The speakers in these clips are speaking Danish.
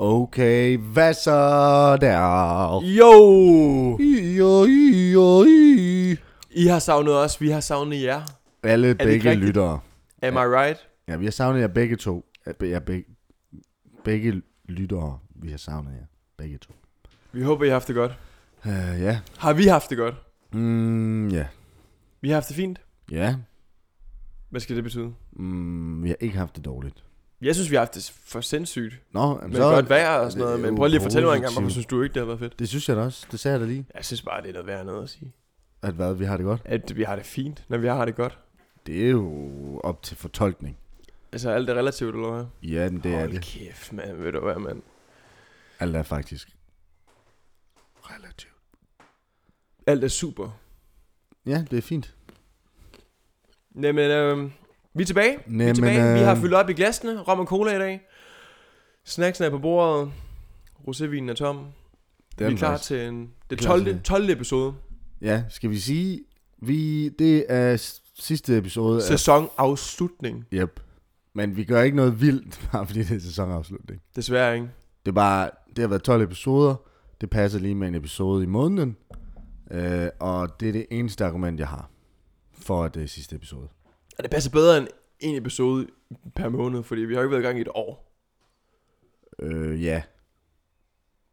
Okay, hvad så der? Jo! Jo, jo. I har savnet os, vi har savnet jer. Alle begge rigtigt? lyttere. Am I right? Ja, vi har savnet jer begge to. Ja, be- ja, begge, begge lyttere, vi har savnet jer. Begge to. Vi håber, I har haft det godt. Uh, ja. Har vi haft det godt? Mm, ja. Vi har haft det fint. Ja. Hvad skal det betyde? Mm, vi har ikke haft det dårligt. Jeg synes, vi har haft det for sindssygt. Nå, jamen, Med godt vejr og sådan er noget. Men prøv lige at fortælle mig engang, hvorfor synes du ikke, det har været fedt? Det synes jeg da også. Det sagde jeg da lige. Jeg synes bare, det er noget værd noget at sige. At hvad, vi har det godt. At vi har det fint, når vi har det godt. Det er jo op til fortolkning. Altså, alt er relativt, eller hvad? Ja, men det er Hold det. kæft, mand. Ved du hvad, mand? Alt er faktisk relativt. Alt er super. Ja, det er fint. Jamen, øh, vi er tilbage. vi er tilbage. Vi har øh, fyldt op i glasene. Rom og cola i dag. Snacksen er på bordet. Rosévinen er tom. Det vi er klar til en, det Klar 12. til- 12. episode. Ja, skal vi sige, vi, det er sidste episode af... Sæsonafslutning. Yep. Men vi gør ikke noget vildt, bare fordi det er sæsonafslutning. Desværre ikke. Det er bare, det har været 12 episoder. Det passer lige med en episode i måneden. Øh, og det er det eneste argument, jeg har for, det er sidste episode. Og det passer bedre end en episode per måned, fordi vi har ikke været i gang i et år. Øh, ja.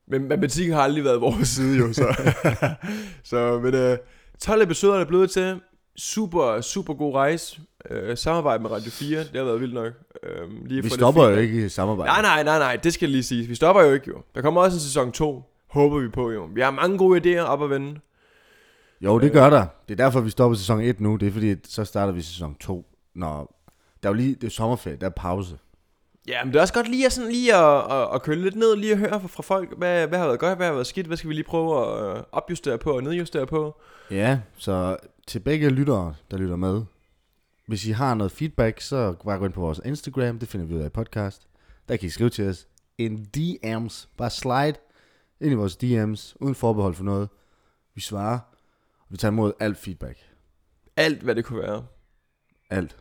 Men matematik har aldrig været vores side jo, så. så men øh, 12 episoder er det blevet til. Super, super god rejse. Øh, samarbejde med Radio 4, det har været vildt nok. Øh, lige Vi få det stopper jo ikke i samarbejde. Nej, nej, nej, nej, det skal lige sige. Vi stopper jo ikke jo. Der kommer også en sæson 2, håber vi på jo. Vi har mange gode idéer op at vende. Jo, det gør der. Det er derfor, vi stopper sæson 1 nu. Det er fordi, så starter vi sæson 2. Når der er jo lige, det er sommerferie, der er pause. Ja, men det er også godt lige at, sådan, lige at, at, at køle lidt ned, lige at høre fra, fra folk, hvad, hvad har været godt, hvad har været skidt, hvad skal vi lige prøve at øh, opjustere på og nedjustere på. Ja, så til begge lyttere, der lytter med. Hvis I har noget feedback, så bare gå ind på vores Instagram. Det finder vi ud af i podcast. Der kan I skrive til os en DM's. Bare slide ind i vores DM's, uden forbehold for noget. Vi svarer. Vi tager imod alt feedback. Alt, hvad det kunne være. Alt.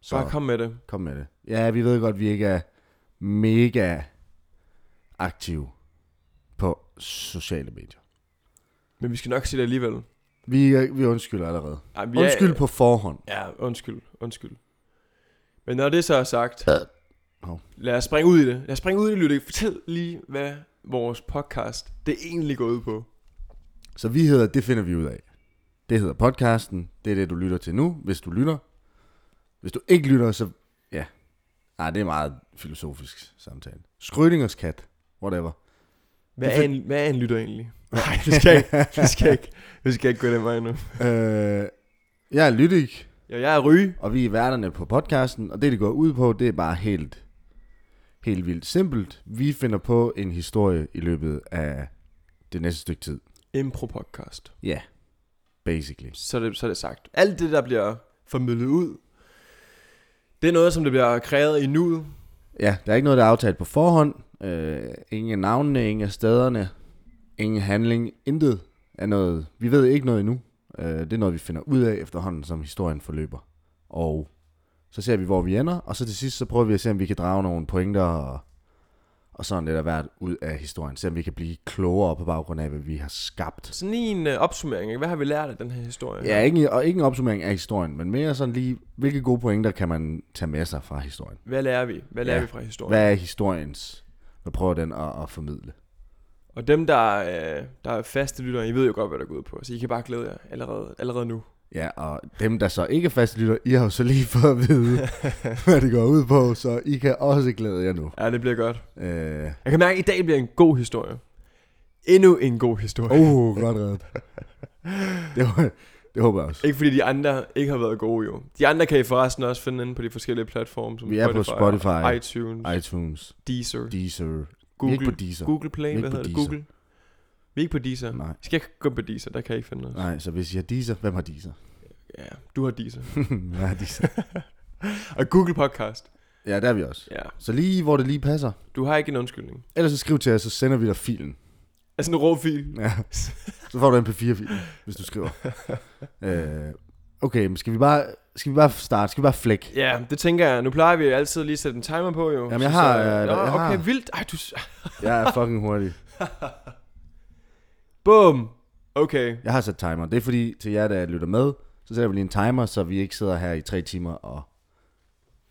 Så Bare kom med det. kom med det. Ja, vi ved godt, at vi ikke er mega aktive på sociale medier. Men vi skal nok sige det alligevel. Vi, er- vi undskylder allerede. Ej, vi Undskyld er, på forhånd. Ja, undskyld, undskyld. Men når det så er sagt, Hov. lad os springe ud i det. Lad os springe ud i det, Lydik. Fortæl lige, hvad vores podcast, det egentlig går ud på. Så vi hedder, det finder vi ud af. Det hedder podcasten. Det er det, du lytter til nu, hvis du lytter. Hvis du ikke lytter, så ja. Nej, det er meget filosofisk samtale. Skrødingers kat. Whatever. Hvad Det er, en, hvad er en lytter egentlig? Nej, vi skal ikke, vi skal ikke, vi skal ikke gå den vej nu. Øh, jeg er Lydik, Ja, jeg er Ryge. og vi er værterne på podcasten. Og det, det går ud på, det er bare helt, helt vildt simpelt. Vi finder på en historie i løbet af det næste stykke tid. Impro podcast. Ja, yeah. basically. Så er, det, så er det sagt. Alt det, der bliver formidlet ud, det er noget, som det bliver kreeret i nuet. Ja, der er ikke noget, der er aftalt på forhånd. Øh, ingen af navnene, ingen af stederne, ingen handling, intet af noget. Vi ved ikke noget endnu. Øh, det er noget, vi finder ud af efterhånden, som historien forløber. Og så ser vi, hvor vi ender, og så til sidst, så prøver vi at se, om vi kan drage nogle pointer og, og sådan lidt af hvert ud af historien. Se, om vi kan blive klogere på baggrund af, hvad vi har skabt. Sådan en uh, opsummering. Ikke? Hvad har vi lært af den her historie? Ja, ikke, og ikke en opsummering af historien, men mere sådan lige, hvilke gode pointer kan man tage med sig fra historien? Hvad lærer vi? Hvad lærer Ja. vi fra historien? Hvad er historiens? Hvad prøver den at, at formidle? Og dem, der, er, der er faste lyttere, I ved jo godt, hvad der går ud på. Så I kan bare glæde jer allerede, allerede nu. Ja, og dem, der så ikke er faste lytter, I har jo så lige fået at vide, hvad det går ud på, så I kan også glæde jer nu. Ja, det bliver godt. Øh, Jeg kan mærke, at i dag bliver en god historie. Endnu en god historie. oh, godt reddet. Det, var- det håber jeg også. Ikke fordi de andre ikke har været gode jo. De andre kan I forresten også finde inde på de forskellige platforme, som Vi er på Spotify, iTunes, iTunes, Deezer, Deezer. Vi er Google, ikke på Deezer. Google Play, hvad hedder det? Google? Vi er ikke på Deezer. Nej. Skal ikke gå på Deezer, der kan I ikke finde os. Nej, så hvis I har Deezer, hvem har Deezer? Ja, du har Deezer. Hvad har Deezer? Og Google Podcast. Ja, der er vi også. Ja, Så lige hvor det lige passer. du har ikke en undskyldning. Ellers så skriv til os, så sender vi dig filen. Altså en rå fil. Ja. Så får du en P4-fil, hvis du skriver. øh, okay, men skal vi bare Skal vi bare starte? Skal vi bare flæk? Ja, det tænker jeg. Nu plejer vi altid lige at sætte en timer på, jo. Jamen, jeg Så- har, så- øh, Nå, jeg okay, har. vildt. Ej, du... Jeg er fucking hurtig. Bum. Okay. Jeg har sat timer. Det er fordi, til jer, der lytter med, så sætter vi lige en timer, så vi ikke sidder her i tre timer og,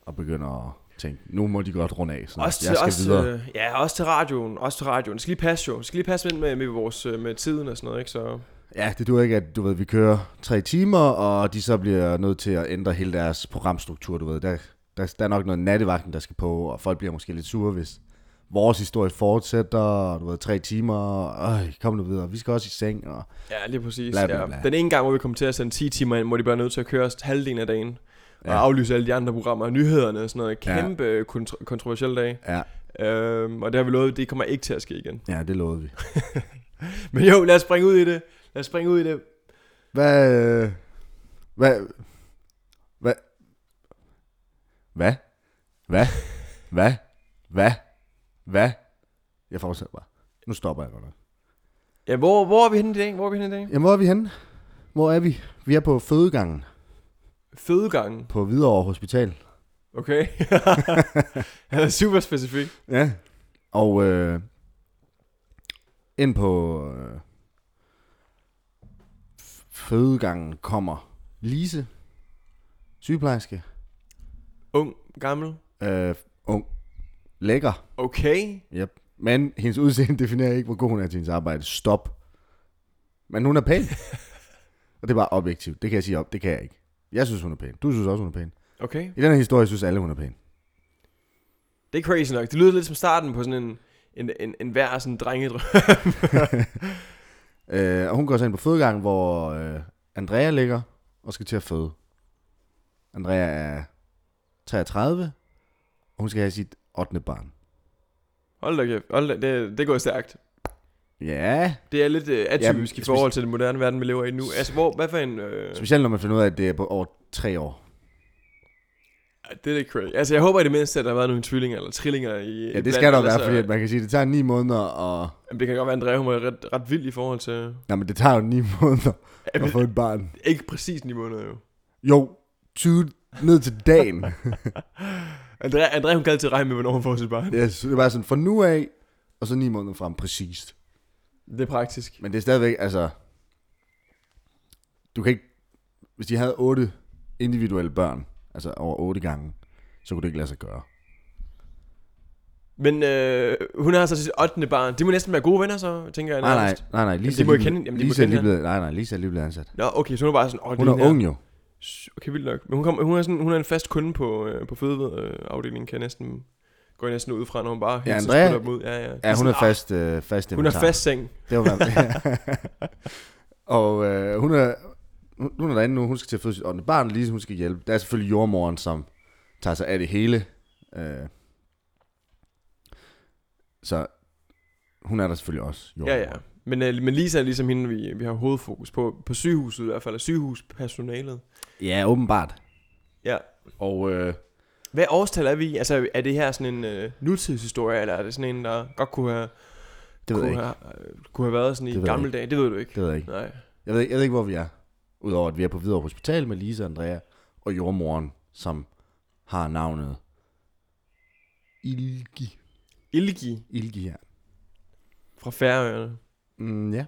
og begynder at tænke, nu må de godt runde af. Så Også til, jeg skal også, videre. øh, ja, også til radioen. Også til radioen. Det skal lige passe jo. Det skal lige passe ind med, med, vores, øh, med tiden og sådan noget, ikke? Så... Ja, det duer ikke, at du ved, vi kører tre timer, og de så bliver nødt til at ændre hele deres programstruktur, du ved. Der, der, der er nok noget nattevagten, der skal på, og folk bliver måske lidt sure, hvis vores historie fortsætter, og du ved, tre timer, og øj, kom nu videre, vi skal også i seng, og Ja, lige præcis. Bla, bla, ja. bla. Den ene gang, hvor vi kommer til at sende 10 timer ind, hvor de bare er nødt til at køre os halvdelen af dagen. Og Ja. aflyse alle de andre programmer, nyhederne og sådan noget. Ja. Kæmpe ja. kontro- kontroversiel dag. ja, Øhm, og det har vi lovet, det kommer ikke til at ske igen. ja, det lovede vi. Men jo, lad os springe ud i det. Lad os springe ud i det. Hvad, øh, hvad, hvad, hvad, hvad, hvad, hvad, hvad, jeg fortsætter bare. Nu stopper jeg godt nok. Ja, hvor, hvor er vi henne i dag? Hvor er vi henne i dag? Jamen, hvor er vi henne? Hvor er vi? Vi er på fødegangen Fødegangen. på Hvidovre Hospital. Okay. Han er super specifik. Ja. Og øh, ind på øh, fødegangen kommer Lise, sygeplejerske, Ung, gammel. øh, ung, lækker, Okay. yep. men hendes udseende definerer ikke, hvor god hun er til hendes arbejde. Stop. Men hun er pæn. Og det er bare objektivt. Det kan jeg sige op. Det kan jeg ikke. Jeg synes, hun er pæn. Du synes også, hun er pæn. Okay. I den her historie synes alle, hun er pæn. Det er crazy nok. Det lyder lidt som starten på sådan en, en, en, en hver sådan drengedrøm. Øh, og hun går så ind på fødegangen, hvor øh, Andrea ligger og skal til at føde. Andrea er 33, og hun skal have sit 8. barn. Hold da kæft. Hold da, det, det går stærkt. Ja, Det er lidt uh, atypisk Jamen, i forhold til den moderne verden, vi lever i nu. Altså, hvor, hvad for en... Øh, specielt når man finder ud af, at det er på over 3 år. det er lidt crazy. Altså, jeg håber i det mindste, at der har været nogle tvillinger eller trillinger i... Ja, det skal der være, fordi at man kan sige, at det tager 9 måneder, og... Jamen, det kan godt være, at Andrea hun var ret, ret vild i forhold til... Nej, men det tager jo 9 måneder Jamen, at få et barn. ikke præcis ni måneder, jo. Jo, 20 ned til dagen. Andrea, Andrea hun kan altid regne med, hvornår hun får sit barn. yes, det er bare sådan fra nu af, og så 9 måneder frem præcist. Det er praktisk. Men det er stadigvæk, altså... Du kan ikke... Hvis de havde otte individuelle børn, altså over otte gange, så kunne det ikke lade sig gøre. Men øh, hun har altså sit 8. barn. De må næsten være gode venner, så tænker jeg. Nej, nej, nej, nej. Lisa, de må lige- kende- jamen, de må Lisa er kende lige blevet, nej, nej, Lisa er lige blevet ansat. Nå, okay, så hun er bare sådan... Åh, Hun det er ung jo. Okay, vildt nok. Men hun, kom, hun, er sådan, hun er en fast kunde på, øh, på fødeafdelingen, kan jeg næsten... Går jeg næsten ud fra, når hun bare Ja, hele tiden spiller dem ud. Ja, ja. Ja, hun er fast, øh, fast Hun er fast seng. Det var Og øh, hun er hun, er derinde nu, hun skal til at føde sit 8. barn, Lise hun skal hjælpe. Der er selvfølgelig jordmoren, som tager sig af det hele. Øh, så hun er der selvfølgelig også. Ja, ja. Men, øh, men Lisa er ligesom hende, vi, vi har hovedfokus på. På sygehuset i hvert fald, og sygehuspersonalet. Ja, åbenbart. Ja. Og øh, Hvad årstal er vi i? Altså, er det her sådan en øh, nutidshistorie, eller er det sådan en, der godt kunne have, det ved jeg kunne ikke. have, øh, kunne have været sådan i Det jeg gamle dage? Det ved du ikke. Det ved jeg ikke. Nej. Jeg ved, ikke- jeg ved ikke, hvor vi er. Udover at vi er på Hvidovre Hospital med Lise og Andrea og jordmoren, som har navnet Ilgi. Ilgi Ilgi her. fra Færøerne. Mm, ja.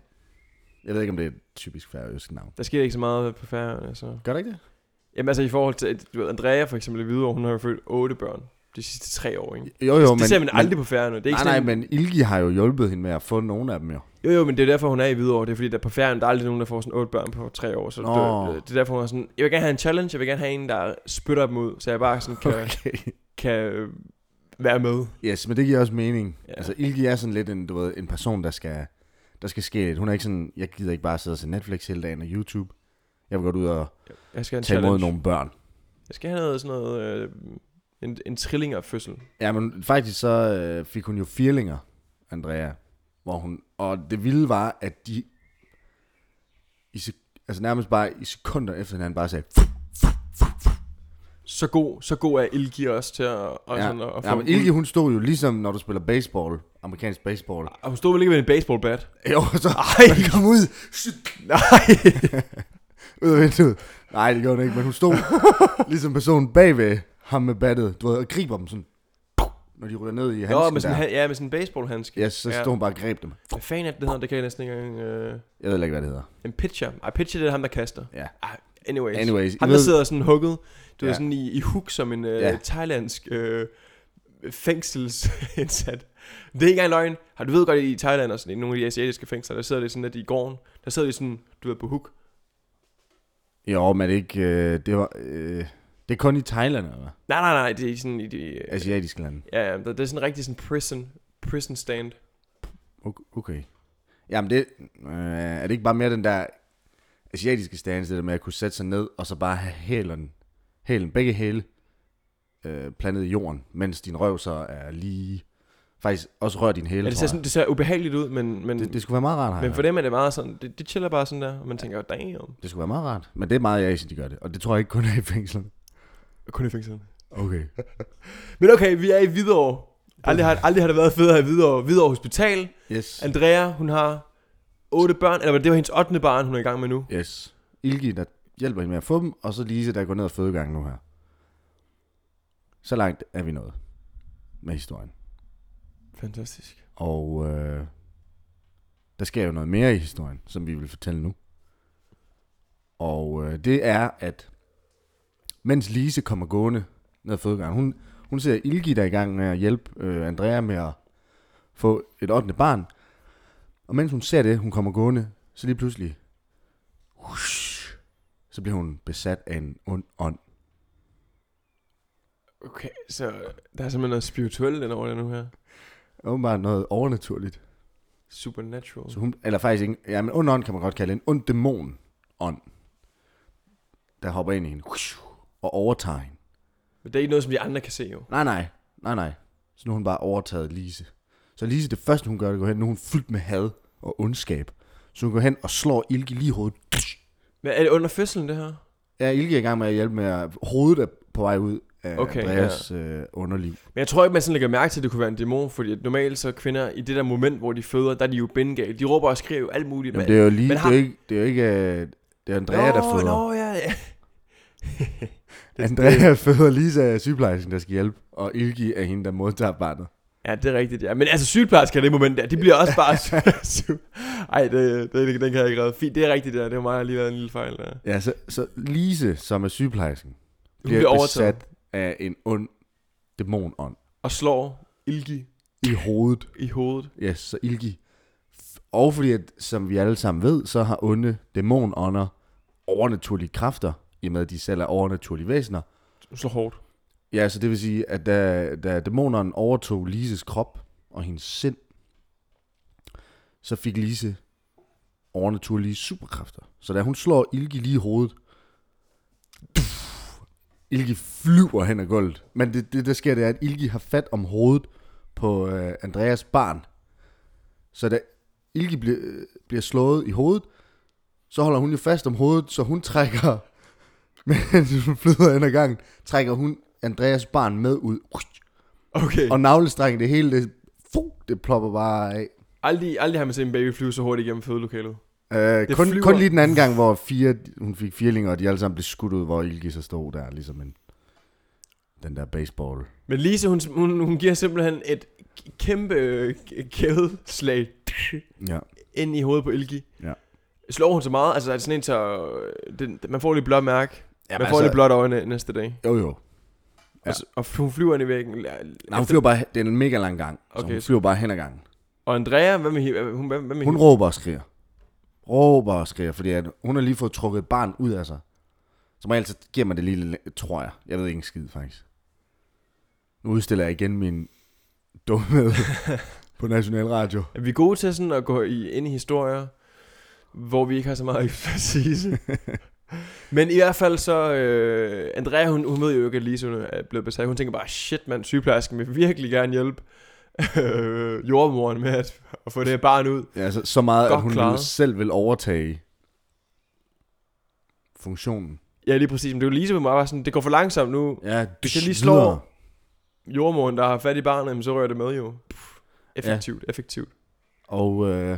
Jeg ved ikke, om det er typisk færøsk navn. Der sker ikke så meget på Færøerne, så... Gør det ikke det? Jamen altså i forhold til, du ved, Andrea for eksempel i Hvidovre, hun har jo født otte børn de sidste tre år, ikke? Jo, jo, det ser man aldrig på Færøerne. Det er ikke nej, nej, sådan, men Ilgi har jo hjulpet hende med at få nogle af dem jo. Jo, jo, men det er derfor, hun er i Hvidovre. Det er fordi, der på Færøerne, der er aldrig nogen, der får sådan otte børn på tre år. Så Nå. det, det, er derfor, hun er sådan, jeg vil gerne have en challenge, jeg vil gerne have en, der spytter dem ud, så jeg bare sådan kan, Okay. kan øh, være med. Yes, men det giver også mening. Ja. Altså, Ilgi er sådan lidt en, du ved, en person, der skal, der skal ske lidt. Hun er ikke sådan, jeg gider ikke bare sidde og se Netflix hele dagen og YouTube. Jeg vil godt ud og Jeg skal tage imod challenge. nogle børn. Jeg skal have noget sådan noget, øh, en, en trillingerfødsel. Ja, men faktisk så øh, fik hun jo firlinger, Andrea. Hvor hun, og det vilde var, at de i, altså nærmest bare i sekunder efter hinanden bare sagde, Så god, så god er Ilgi også til at, og ja, sådan, at, ja, men Ilgi hun stod jo ligesom, når du spiller baseball, amerikansk baseball. Og hun stod vel ikke med en baseballbat? Jo, så Ej. kom ud, Nej! ud af vinduet. Nej, det gjorde hun ikke, men hun stod ligesom personen bagved ham med battet, du ved, og griber dem sådan, når de ryger ned i handsken Nå, med sådan, der. ja, med sådan en baseballhandske. Ja, så Ja. stod hun bare og greb dem. Hvad fanden er det, det hedder? Det kan jeg næsten ikke engang... Øh... Jeg ved ikke, hvad det hedder. En pitcher. Ej, pitcher, det er ham, der kaster. Ja. Ah, anyways. Anyways, Ham, der ved, sidder sådan hugget. Du ja. Er sådan i, i hook som en øh, Ja. thailandsk øh, fængselsindsat. Det er ikke engang løgn. Har du ved godt, i Thailand og sådan, i nogle af de asiatiske fængsler, der sidder det sådan, at i gården, der sidder de sådan, du ved, på hook. jo, men det er ikke, øh, det var, øh, det er kun i Thailand, eller? Nej, nej, nej, det er sådan i de... Øh, Asiatiske lande. ja, ja, det det er sådan rigtig sådan prison, prison stand. Ok- Okay. Jamen det, øh, er det ikke bare mere den der asiatiske stance, det der med at kunne sætte sig ned, og så bare have hælen, hælen begge hæle, øh, plantet i jorden, mens din røv så er lige, faktisk også rører din hæle, Ja, det, ser sådan, det ser ubehageligt ud, men, men, det, det skulle være meget rart, men for dem er det meget sådan, det, de chiller bare sådan der, og man tænker, damn, Det skulle være meget rart. Men det er meget i Asien, de gør det. Og det tror jeg ikke kun er i fængslerne. kun i fængslerne. Okay. Men okay, vi er i Hvidovre. Aldrig har, aldrig har det været federe i Hvidovre. Hvidovre Hospital. Yes. Andrea, hun har otte børn, eller det var hendes 8. barn, hun er i gang med nu. Yes. Ilgi, der hjælper hende med at få dem, og så Lise, der går ned og fødegangen nu her. Så langt er vi nået med historien. Fantastisk. Og øh, der sker jo noget mere i historien, som vi vil fortælle nu. Og øh, det er, at mens Lise kommer gående ned ad fødegangen, hun, hun ser Ilgi der er i gang med at hjælpe øh, Andrea med at få et 8. barn. Og mens hun ser det, hun kommer gående, så lige pludselig, whoosh, så bliver hun besat af en ond ånd. Okay, så der er simpelthen noget spirituelt ind over det nu her. Åbenbart noget overnaturligt. Supernatural. Så hun, eller faktisk ikke, ja, men ond ånd kan man godt kalde en ond dæmon ånd, der hopper ind i hende og overtager hende. Men det er ikke noget, som de andre kan se jo. Nej, nej, nej, nej. Så nu har hun bare overtaget Lise. Så Lise, det første hun gør, det går hen, nu er hun fyldt med had og ondskab. Så hun går hen og slår Ilke lige i hovedet. Men er det under fødslen, det her? Ja, Ilke er i gang med at hjælpe med at hovedet er på vej ud af Okay, Andreas ja. øh, underliv. Men jeg tror ikke, man sådan lægger mærke til, at det kunne være en dæmon, fordi normalt så kvinder i det der moment, hvor de føder, der er de jo bindegale. De råber og skriver jo alt muligt. Jamen, det er jo lige, har- det er ikke, det er jo ikke, øh, det er Andrea, der føder. Nå, ja, ja. Andrea føder Lisa er sygeplejersken, der skal hjælpe, og Ilgi er hende, der modtager barnet. Ja, det er rigtigt, ja. Men altså sygeplejersker i det moment der, de bliver også bare... Ej, det, det, den kan jeg ikke redde. Fint, det er rigtigt, der. det var mig, har lige været en lille fejl der. Ja, så, så Lise, som er sygeplejersken, bliver, bliver overtaget besat af en ond dæmonånd og slår Ilgi i hovedet. i hovedet. Ja, så Ilgi. Og fordi, at, som vi alle sammen ved, så har onde dæmonånder overnaturlige kræfter, i og med at de selv er overnaturlige væsener. Hun slår hårdt. Ja, så det vil sige, at da, da dæmoneren overtog Lises krop og hendes sind, så fik Lise overnaturlige superkræfter. Så da hun slår Ilgi lige i hovedet, Ilgi flyver hen ad gulvet. Men det, det der sker, det er, at Ilgi har fat om hovedet på øh, Andreas barn. Så da Ilgi bliver, øh, bliver slået i hovedet, så holder hun jo fast om hovedet, så hun trækker, mens hun flyder ind ad gangen, trækker hun Andreas barn med ud. Okay. Og navlestrengen, det hele, det, fu, det plopper bare af. Aldrig, aldrig har man set en baby flyve så hurtigt igennem fødelokalet. Øh, kun, flyver. kun lige den anden gang, hvor fire, hun fik firlinger, og de alle sammen blev skudt ud, hvor Ilgi så stod der, ligesom en, den der baseball. Men Lise, hun, hun, hun giver simpelthen et kæmpe øh, kædeslag Ja. ind i hovedet på Ilgi. Ja. Slår hun så meget? Altså er det sådan en, så øh, den, man får lidt blåt mærke. Ja, man får lidt blåt øjne næste dag. Jo, jo. Ja. Og, så, og hun flyver ind i væggen. Nej, hun flyver bare, det er en mega lang gang, så Okay, hun så- flyver bare hen ad gangen. Og Andrea, hvad med, hun, hvad, hvad med Hun hende? råber og skriger. Råber og skriger, fordi at hun har lige fået trukket et barn ud af sig. Som regel, så giver man det lidt- tror jeg. Jeg ved ikke en skid, faktisk. Nu udstiller jeg igen min dumhed på National Radio. Er vi gode til sådan at gå i, ind i historier, hvor vi ikke har så meget ekspertise? Men i hvert fald så, øh, Andrea, hun, hun ved jo ikke, at Lise hun er blevet besat. Hun tænker bare, shit mand, sygeplejersken vil virkelig gerne hjælpe øh, jordmoren med at, at få det her barn ud. Ja, så, så meget, Godt at hun klaret. ville selv vil overtage funktionen. Ja, lige præcis. Men det er jo Lise, hun var sådan, det går for langsomt nu. Ja, Hvis jeg lige videre. slår jordmoren, der har fat i barnet, jamen, så rører det med jo. Pff, effektivt, ja. effektivt. Og øh,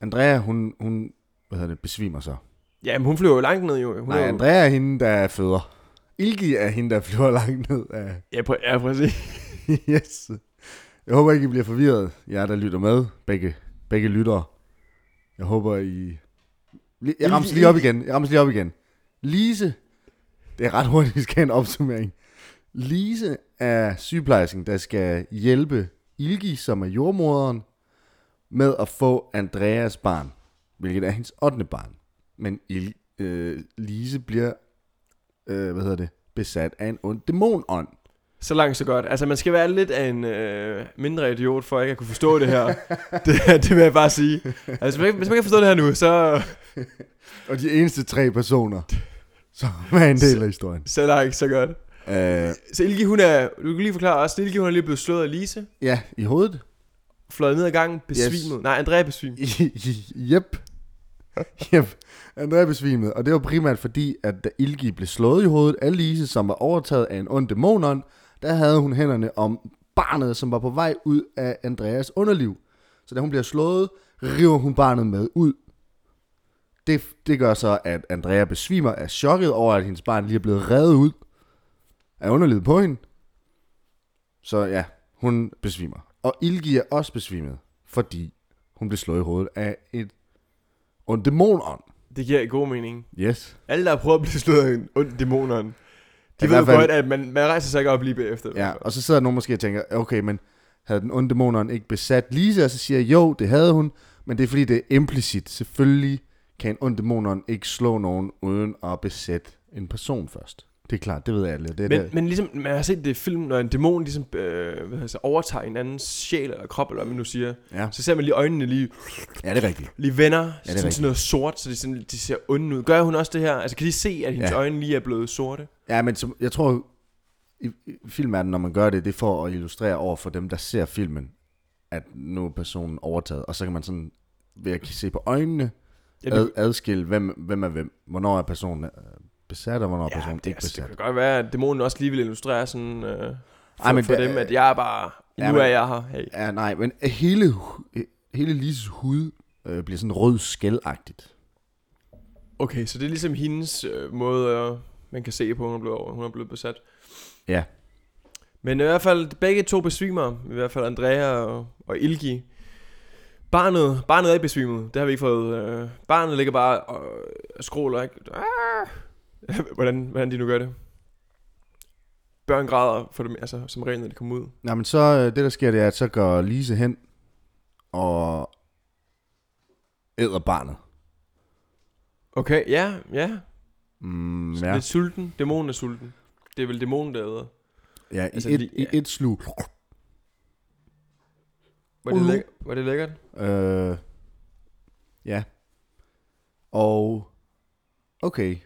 Andrea, hun, hun hvad hedder det, besvimer så. Ja, men hun flyver jo langt ned, jo. Hun Nej, er jo... Andrea er hende, der føder. Ilgi er hende, der flyver langt ned af... Ja, på, ja, præcis. yes. Jeg håber ikke, I bliver forvirret, jer der lytter med. Begge, begge lyttere. Jeg håber, I... Jeg rammer lige op igen. Jeg rammer lige op igen. Lise. Det er ret hurtigt, vi skal have en opsummering. Lise er sygeplejersken, der skal hjælpe Ilgi, som er jordmoderen, med at få Andreas barn, hvilket er hendes 8. barn. Men Il, øh, Lise bliver, øh, hvad hedder det, besat af en ond dæmonånd. Så langt, så godt. Altså, man skal være lidt af en øh, mindre idiot, for ikke at kunne forstå det her. det, det vil jeg bare sige. Altså, hvis man, ikke- hvis man kan forstå det her nu, så, Og de eneste tre personer, som er en del af historien. så langt, så godt. Øh, Så Ilgi, hun er, du kan lige forklare også, Ilgi, hun er lige blevet slået af Lise, ja, i hovedet. fløjet ned ad gangen, besvimet. Yes. Nej, Andrea besvimet. Jep. yep. Andrea besvimede, og det var primært fordi, at da Ilgi blev slået i hovedet af Lise, som var overtaget af en ond dæmonon, der havde hun hænderne om barnet, som var på vej ud af Andreas underliv. Så da hun bliver slået, river hun barnet med ud. Det, det gør så, at Andrea besvimer af chokket over, at hendes barn lige er blevet revet ud af underlivet på hende. Så ja, hun besvimer. Og Ilgi er også besvimet, fordi hun blev slået i hovedet af et ond dæmonånd. Det giver god mening. Yes. Alle, der har prøvet at blive slået af en ond dæmoneren, de I ved fald- godt, at man, man rejser sig ikke op lige bagefter. Ja, og så sidder nogen måske og tænker, okay, men havde den onde dæmonånd ikke besat Lise? Og så siger jeg, jo, det havde hun, men det er fordi, det er implicit. Selvfølgelig kan en ond dæmonånd ikke slå nogen uden at besætte en person først. Det er klart, det ved alle. Det er Men, det. men ligesom, man har set det i film, når en dæmon ligesom, øh, hvad det, overtager en andens sjæl eller krop, eller hvad man nu siger, Ja. så ser man lige øjnene lige, ja, det er rigtigt. lige vender, er ja, sådan, rigtigt. sådan noget sort, så de, sådan, de ser onde ud. Gør hun også det her? Altså kan de se, at hendes Ja. øjne lige er blevet sorte? Ja, men som, jeg tror, i, i filmverdenen, når man gør det, det er for at illustrere over for dem, der ser filmen, at nu er personen overtaget. Og så kan man sådan, ved at se på øjnene, ad, det, adskille, hvem, hvem er hvem. Hvornår er personen øh, besat, og hvornår ja, personen det, ikke altså, det besat. kan godt være, at dæmonen også lige vil illustrere sådan, øh, for, Ej, men for det- dem, at jeg er bare, Ja, nu men- er jeg her. Hey. Ja, nej, men hele, hele Lises hud øh, bliver sådan rød skældagtigt. Okay, så det er ligesom hendes øh, måde, øh, man kan se på, hun er blevet, hun er blevet besat. Ja. Men i hvert fald, begge to besvimer, i hvert fald Andrea og, og Ilgi. Barnet, barnet er ikke besvimet, det har vi ikke fået. Øh, barnet ligger bare og skråler, ikke? Ah! hvordan, hvordan de nu gør det. Børn græder for dem, altså, som regel, når de kommer ud. Nå, men så øh, det der sker, det er, at så går Lise hen og æder barnet. Okay, ja, ja. Mm, ja. ja, Lidt sulten. Dæmonen er sulten. Det er vel dæmonen, der æder. ja i, altså, et, lige- i et slug. Var det, Uh. læk- var det lækkert? Øh, ja. Og, okay.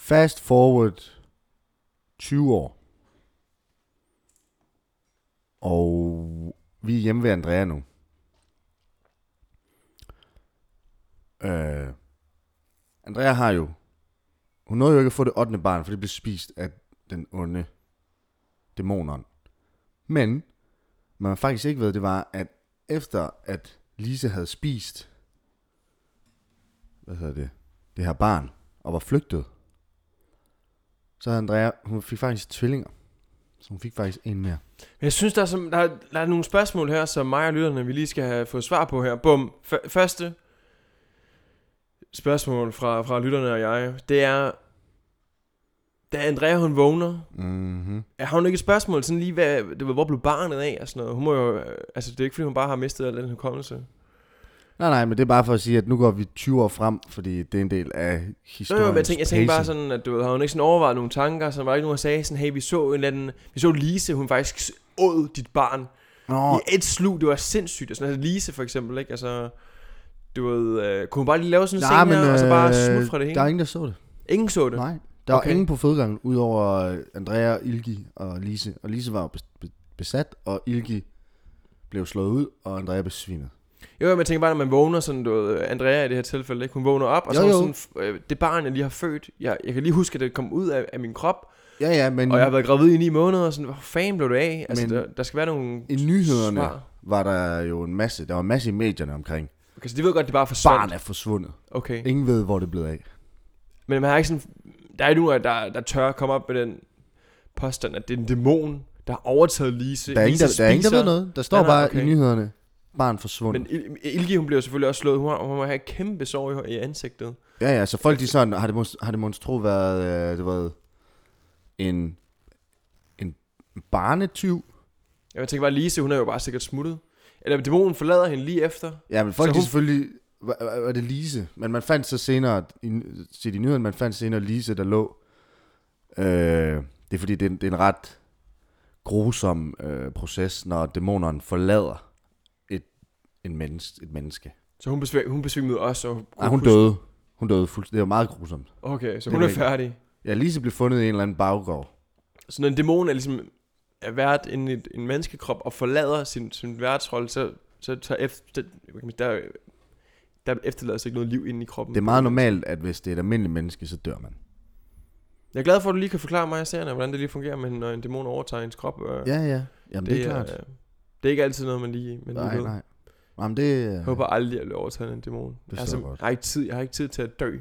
Fast forward 20 år. Og vi er hjemme ved Andrea nu. Øh, Andrea har jo... Hun nåede jo ikke at få det 8. barn, for det blev spist af den onde dæmoneren. Men man faktisk ikke ved, det var, at efter at Lise havde spist, hvad hedder det, det her barn, og var flygtet, så havde Andrea, hun fik faktisk tvillinger. Så hun fik faktisk en mere. Men Jeg synes, der er, som, der, er, der er nogle spørgsmål her, som mig og lytterne, vi lige skal have fået svar på her. Bum. F- første spørgsmål fra, fra lytterne og jeg, det er, da Andrea hun vågner, Mm-hmm. er har hun ikke et spørgsmål sådan lige, hvad, det var, hvor blev barnet af og sådan noget? Hun må jo, altså det er ikke fordi, hun bare har mistet al den hukommelse. Nej, nej, men det er bare for at sige, at nu går vi 20 år frem, fordi det er en del af Jo, historien. jo, men jeg tænker, jeg tænker bare sådan, at du har hun ikke sådan overvejet nogle tanker, så var ikke nogen, der sagde sådan, hey, vi så en eller anden, vi så Lise, hun faktisk åd dit barn Nå, i et slug, det var sindssygt. Og sådan, altså Lise for eksempel, ikke? Altså, du ved, øh, kunne hun bare lige lave sådan en scene her, og så bare øh, smutte fra det hele? Der er ingen, der så det. Ingen så det. Nej. Der var Okay. ingen på fødegangen, udover øh, Andrea, Ilgi og Lise. Og Lise var jo bes- be- besat, og Ilgi blev slået ud, og Andrea besvimet. Jo, men jeg tænker bare, når man vågner sådan, du ved, Andrea i det her tilfælde, ikke? hun vågner op, og Jo, så er jo. sådan, øh, det barn, jeg lige har født, jeg, jeg kan lige huske, at det kom ud af, af min krop, Ja, ja, men og jeg har været gravid i ni måneder, og sådan, hvor fanden blev det af? Altså, Men der, der skal være nogle i nyhederne svar. var der jo en masse, der var en masse i medierne omkring, Okay, så de ved godt, det bare forsvandt. Barn er forsvundet. Okay. Ingen ved, hvor det er blevet af. Men man har ikke sådan... Der er nogen, der, der tør komme op med den påstand, at det er en dæmon, der har overtaget Lise. Der er, ingen, der, der er ingen, der ved noget. Der står Nej, nej, bare okay. i nyhederne, barn forsvundet. Men Il- Ilgi, hun bliver selvfølgelig også slået. Hun, har, hun må have et kæmpe sår i, i ansigtet. Ja, ja, så folk de sådan, har det, har det monstro været, øh, det været en, en barnetyv? Jeg tænker bare, Lise, hun er jo bare sikkert smuttet. Eller dæmonen forlader hende lige efter. Ja, men folk Så de hun- selvfølgelig, var, var var det Lise? Men man fandt så senere, i, set i nyheden, man fandt senere Lise, der lå. Øh, det er fordi, det er, en- det er en ret grusom øh, proces, når dæmoneren forlader en menneske, et menneske. Så hun, besvim, hun besvimede også. Og Nej, hun døde. Hun døde fuldstændig. Det var meget grusomt. Okay, så Det hun er er færdig. Ja, Lise blev fundet i en eller anden baggård. Så når en dæmon er ligesom er vært i et- en menneskekrop og forlader sin, sin værtsrolle, så, så tager efter, der, der efterlader sig ikke noget liv inde i kroppen. Det er meget normalt, at hvis det er et almindeligt menneske, så dør man. Jeg er glad for, at du lige kan forklare mig, serien, hvordan det lige fungerer, med, når en dæmon overtager ens krop. og Ja, ja. Jamen, det, det er klart. øh, det er ikke altid noget, man lige, man lige nej, ved. nej. Jamen, det... Jeg håber aldrig, at jeg af en dæmon. Det Jeg jeg godt. jeg, har ikke tid, jeg har ikke tid til at dø.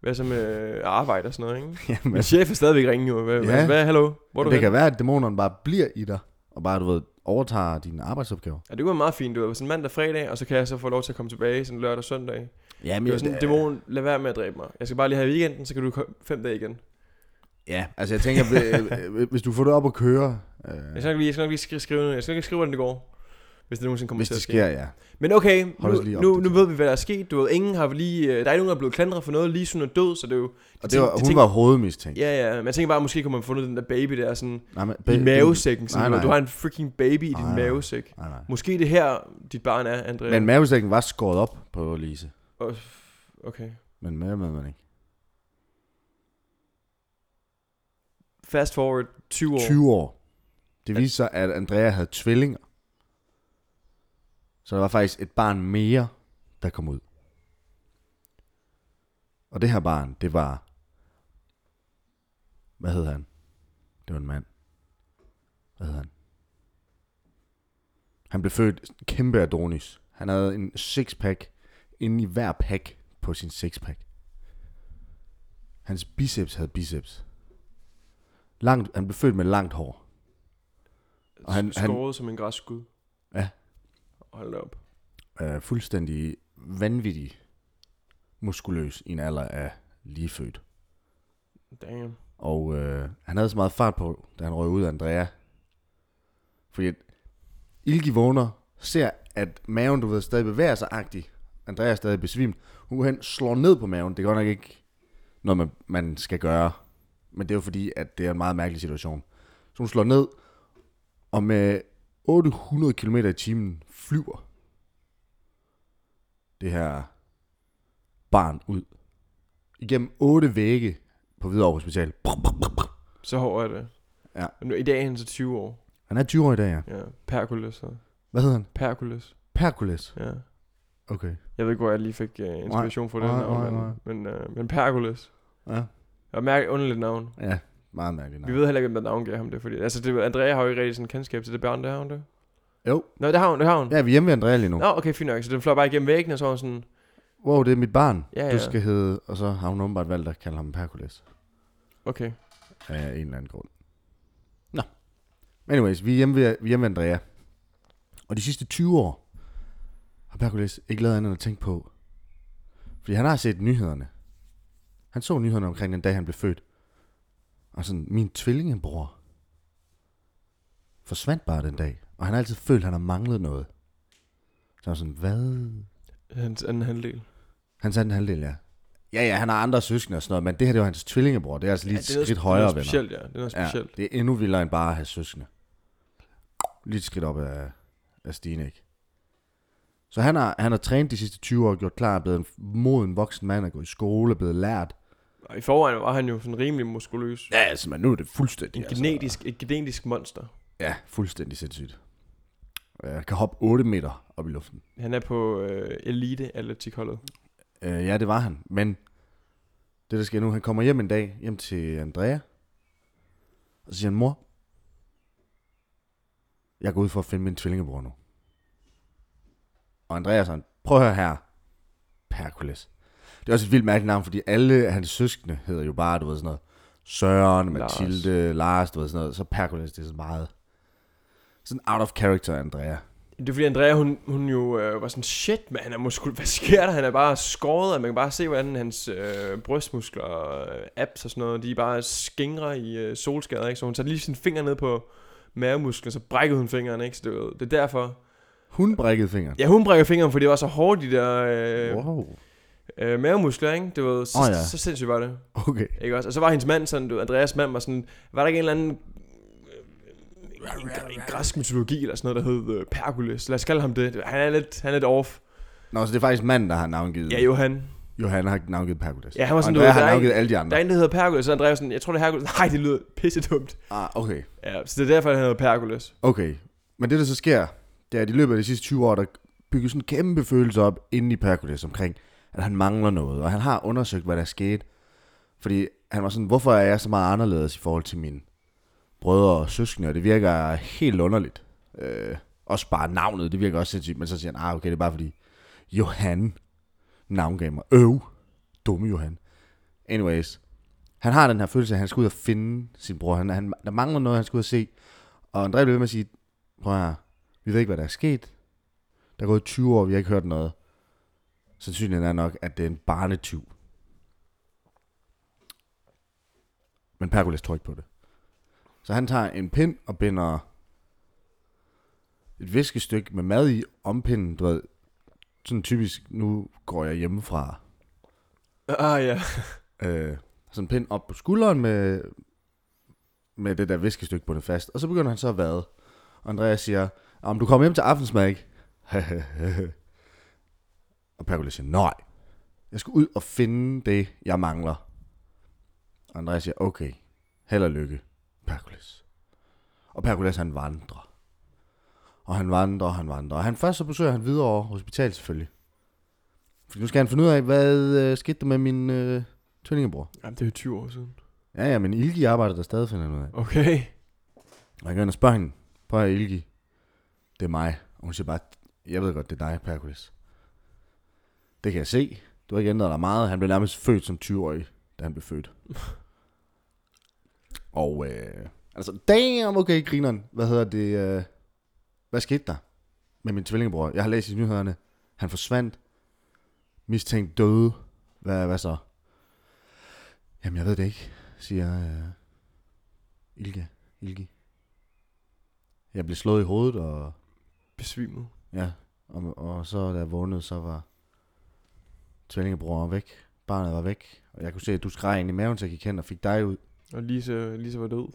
Hvad så med øh, arbejde og sådan noget, ikke? Jamen, Min chef er stadigvæk ringe jo. Hvad, Ja. hvad, hvad, hallo? Hvor du det hen? kan være, at dæmonerne bare bliver i dig, og bare, du ved, overtager dine arbejdsopgaver. Ja, det var meget fint. Det var sådan mandag, fredag, og så kan jeg så få lov til at komme tilbage sådan lørdag og søndag. Ja, Det var sådan, dæmon, lad være med at dræbe mig. Jeg skal bare lige have weekenden, så kan du komme fem dage igen. Ja, altså jeg tænker, øh, øh, hvis du får det op at køre, øh, Jeg skal nok lige, jeg skal nok lige skrive, skrive, jeg skal nok lige skrive, hvordan det går. Hvis det nogensinde kommer hvis til at ske. sker, ja. Men okay, nu, lige nu, nu ved vi, hvad der er sket. Du ved, ingen har lige, øh, der er ikke nogen, der er blevet klandret for noget. Lige hun er død, så det er jo... Og det var, hun tænk- var hovedmistænkt. Ja, ja, men jeg tænker bare, måske kunne man fundet den der baby der sådan Nej, men, i mavesækken. nej, Sådan, nej. Du har en freaking baby i din Nej, nej. mavesæk. Nej, nej. Måske det her, dit barn er, Andrea. Men mavesækken var skåret op på Lise. Okay. Men mere med man ikke. Fast forward 20 år. 20 år. Det viste sig, at Andrea havde tvillinger. Så der var faktisk et barn mere, der kom ud. Og det her barn, det var... Hvad hed han? Det var en mand. Hvad hed han? Han blev født kæmpe Adonis. Han havde en sixpack inde i hver pack på sin sixpack. Hans biceps havde biceps. Langt, han blev født med langt hår. Og han- han- Skåret som en græsskud. Ja. Hold da op. øh, fuldstændig vanvittig muskuløs i en alder af lige født. Damn. Og øh, han havde så meget fart på, da han røg ud af Andrea. Fordi Ilgi vågner, ser, at maven, du ved, stadig bevæger sig agtigt. Andrea er stadig besvimt. Hun går hen, slår ned på maven. Det er godt nok ikke noget, man, man skal gøre. Men det er jo fordi, at det er en meget mærkelig situation. Så hun slår ned, og med 800 km i timen flyver det her barn ud. Igennem otte vægge på Hvidovre Hospital. Så hård er det. Ja. Men nu, I dag er han så 20 år. Han er 20 år i dag, ja. Ja. Perkules. Så. Hvad hedder han? Perkules. Perkules. Ja. Okay. Jeg ved ikke, hvor jeg lige fik uh, inspiration for det nej, navn, nej, men, nej. men, uh, men Perkules. Ja. Et mærkeligt underligt navn. Ja, meget mærkeligt. Vi ved heller ikke, hvem der navngav ham det, fordi... Altså, det, Andrea har jo ikke rigtig sådan kendskab til det børn, det har hun det. Jo. Nå, det har hun, det har hun. Ja, vi er hjemme ved Andrea lige nu. Nå, okay, fint nok. Så den fløj bare igennem væggen, og så var hun sådan... Wow, det er mit barn. Ja, Du ja. skal hedde... Og så har hun åbenbart valgt at kalde ham Perkules. Okay. Af en eller anden grund. Nå. Anyways, vi er hjemme ved, vi er hjemme ved Andrea. Og de sidste 20 år har Perkules ikke lavet andet end at tænke på. Fordi han har set nyhederne. Han så nyhederne omkring den dag, han blev født. Og sådan, min tvillingebror forsvandt bare den dag. Og han har altid følt, at han har manglet noget. Så var sådan, hvad? Hans anden halvdel. Han sagde den halvdel, ja. Ja, ja, han har andre søskende og sådan noget, men det her, det var hans tvillingebror. Det er altså lige et det er noget, skridt det er højere, noget venner. specielt, ja. Det er noget Ja, specielt. det er endnu vildere end bare at have søskende. Lige et skridt op af, af stigen, ikke? Så han har, han har trænet de sidste 20 år, gjort klar, blevet en moden voksen mand, er gået i skole, blevet lært. Og i forvejen var han jo sådan rimelig muskuløs. Ja, altså, men nu er det fuldstændig. En genetisk, et genetisk monster. Ja, fuldstændig sindssygt. Jeg kan hoppe 8 meter op i luften. Han er på øh, elite atletikholdet. Øh, ja, det var han. Men det, der sker nu, han kommer hjem en dag, hjem til Andrea. Og så siger han, mor, jeg går ud for at finde min tvillingebror nu. Og Andrea er sådan, prøv at høre her. Perkules. Det er også et vildt mærkeligt navn, fordi alle hans søskende hedder jo bare, du ved sådan noget, Søren, Lars. Mathilde, Lars, du ved sådan noget. Så Perkules, det er så meget... Sådan out of character, Andrea. Det er fordi Andrea, hun, hun jo øh, var sådan, shit man, han er muskul, hvad sker der? Han er bare skåret, og man kan bare se, hvordan hans øh, brystmuskler og øh, abs og sådan noget, de er bare skingre i øh, solskader, ikke? Så hun tager lige sin finger ned på mavemusklen, så brækkede hun fingeren, ikke? Så det, det er derfor. Hun brækkede fingeren. Ja, hun brækker fingeren, fordi det var så hårdt, de der øh, Wow. Øh, mavemuskler, ikke? Det var så, oh, ja. så sindssygt var det. Okay. Ikke også? Og så var hendes mand sådan, du, Andreas mand var sådan, var der ikke en eller anden øh, en, en, en græsk mytologi eller sådan noget, der hed øh, Perkules. Lad os kalde ham det. Han er lidt, han er lidt off. Nå, så det er faktisk manden, der har navngivet. Ja, Johan. Johan har navngivet Perkules. Ja, han var sådan, og du Andrea der har navngivet ikke- alle de Der andre. er en, der hedder Perkules, så Andreas sådan, jeg tror det er Herkules. Nej, det lyder pisse dumt. Ah, okay. Ja, så det er derfor, han hedder Perkules. Okay. Men det, der så sker, det er, at i løbet af de sidste 20 år, der bygger sådan en kæmpe følelse op inde i Perkules omkring, at han mangler noget. Og han har undersøgt, hvad der er sket. Fordi han var sådan, hvorfor er jeg så meget anderledes i forhold til mine brødre og søskende? Og det virker helt underligt. Øh, også bare navnet, det virker også sindssygt. Men så siger han, ah, okay, det er bare fordi Johan navngav mig. Øv. Dumme Johan. Anyways. Han har den her følelse, at han skal ud og finde sin bror. Han, han, der mangler noget, han skal ud og se. Og André blev ved med at sige, prøv her, vi ved ikke, hvad der er sket. Der er gået 20 år, vi har ikke hørt noget. Sandsynligheden er nok, at det er en barnetyv. Men Perkules tror ikke på det. Så han tager en pind og binder et viskestykke med mad i om pinden. Du ved, sådan typisk, nu går jeg hjemmefra. Ah ja. Øh, sådan en pind op på skulderen med, med det der viskestykke bundet fast. Og så begynder han så at vade. Og Andreas siger, om du kommer hjem til aftensmad, ikke? og Perkules siger, nej. Jeg skal ud og finde det, jeg mangler. Og Andreas siger, okay. Held og lykke, Perkules. Og Perkules, han vandrer. Og han vandrer, og han vandrer. Og han først så besøger han videre over hospital selvfølgelig. For nu skal han finde ud af, hvad øh, skete der med min øh, tvillingebror. Jamen, det er jo 20 år siden. Ja, ja, men Ilgi arbejder der stadig, finder han ud af. Okay. Og jeg går ind og spørger hende, prøv at Ilgi, det er mig. Og hun siger bare, jeg ved godt, det er dig, Perkules. Det kan jeg se. Du har ikke ændret dig meget. Han blev nærmest født som 20-årig, da han blev født. og øh, altså, damn, okay, grineren. Hvad hedder det? Øh, hvad skete der med min tvillingebror? Jeg har læst i nyhederne. Han forsvandt. Mistænkt døde. Hvad, hvad så? Jamen, jeg ved det ikke, siger øh, Ilge. Ilgi. Jeg blev slået i hovedet, og Besvimet. ja, og, og så da jeg vågnede, så var tvillingebror væk. Barnet var væk, og jeg kunne se, at du skreg ind i maven, så jeg gik hen og fik dig ud. Og Lise, Lise var død.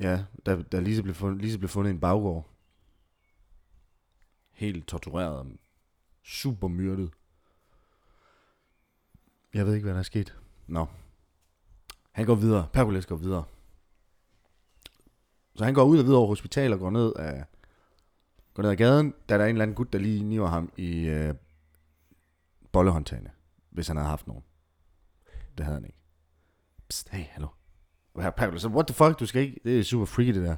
Ja, da, da Lise, blev fundet, Lise blev fundet i en baggård. Helt tortureret super myrdet. Jeg ved ikke, hvad der er sket. Nå. Han går videre. Perkules går videre. Så han går ud og videre over hospital og går ned af, går ned ad gaden, da der er en eller anden gut, der lige niver ham i øh, bollehåndtagene, hvis han havde haft nogen. Det havde han ikke. Psst, hey, hallo. Og her Perkules, så what the fuck, du skal ikke, det er super freaky det der.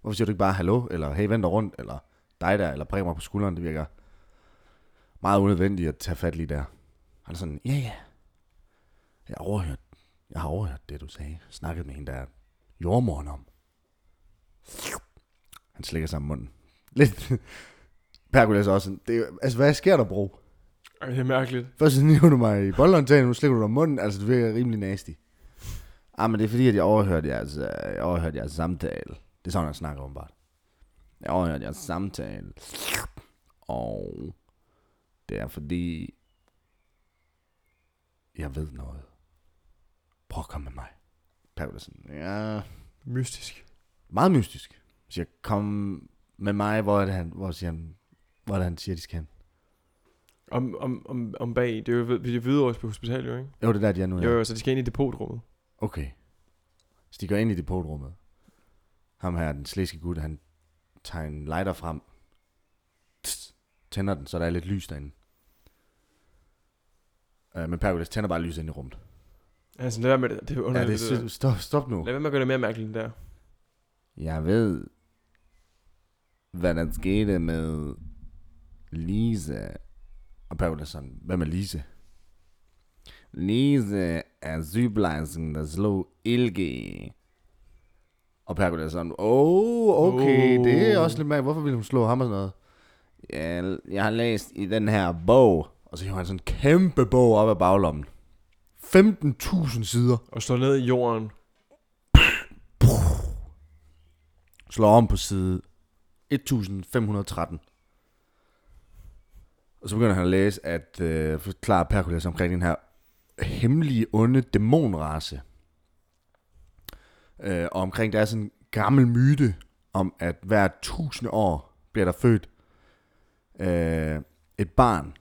Hvorfor siger du ikke bare hallo, eller hey, vend dig rundt, eller dig der, eller prik mig på skulderen, det virker meget unødvendigt at tage fat lige der. Han er sådan, ja ja, jeg har overhørt, jeg har overhørt det, du sagde. Snakket med hende der jordmoren om. Han slikker sig om munden. Lidt. Perkules også sådan, det altså hvad sker der, bro? Ej, det er mærkeligt. Først så niver du mig i boldhåndtagen, nu slikker du dig om munden. Altså, det virker rimelig nasty. Ah, men det er fordi, at jeg overhørte jeres, øh, jeg overhørte jeres samtale. Det er sådan, han snakker om bare. Jeg overhørte jeres samtale. Og det er fordi, jeg ved noget. Prøv at komme med mig. Pavel sådan, ja, Mystisk. meget mystisk. Så siger, kom med mig, hvor er det han, hvor siger han, hvor er det, han siger, de skal hen. Om, om, om, om bag, det er jo ved- det er videre på hospitalet, jo, ikke? Jo, det er der, de er nu. Jo, jo, så de skal ind i depotrummet. Okay. Så de går ind i depotrummet. Ham her, den slæske gut, han tager en lighter frem. Tænder den, så der er lidt lys derinde. Uh, men Perkules tænder bare lys ind i rummet. Altså, lad være med det. Det er Ja, underligt, det det, det stop, stop nu. Lad være med at gøre det mere mærkeligt end der. Jeg ved, hvad der skete med Lisa Og Perkele er sådan, hvad med Lise? Lise er sygeplejersken, der slog Ilge. Og Perkele er sådan, oh, okay, Oh. det er også lidt mærkeligt. Hvorfor ville hun slå ham og sådan noget? Ja, jeg har læst i den her bog. Og så hiver han sådan en kæmpe bog op af baglommen. 15.000 sider. Og slå ned i jorden. Slår om på side 1513. Og så begynder han at læse, at øh, forklare Perkules omkring den her hemmelige, onde dæmonrace. Øh, og omkring, der er sådan en gammel myte om, at hver tusinde år bliver der født øh, et barn,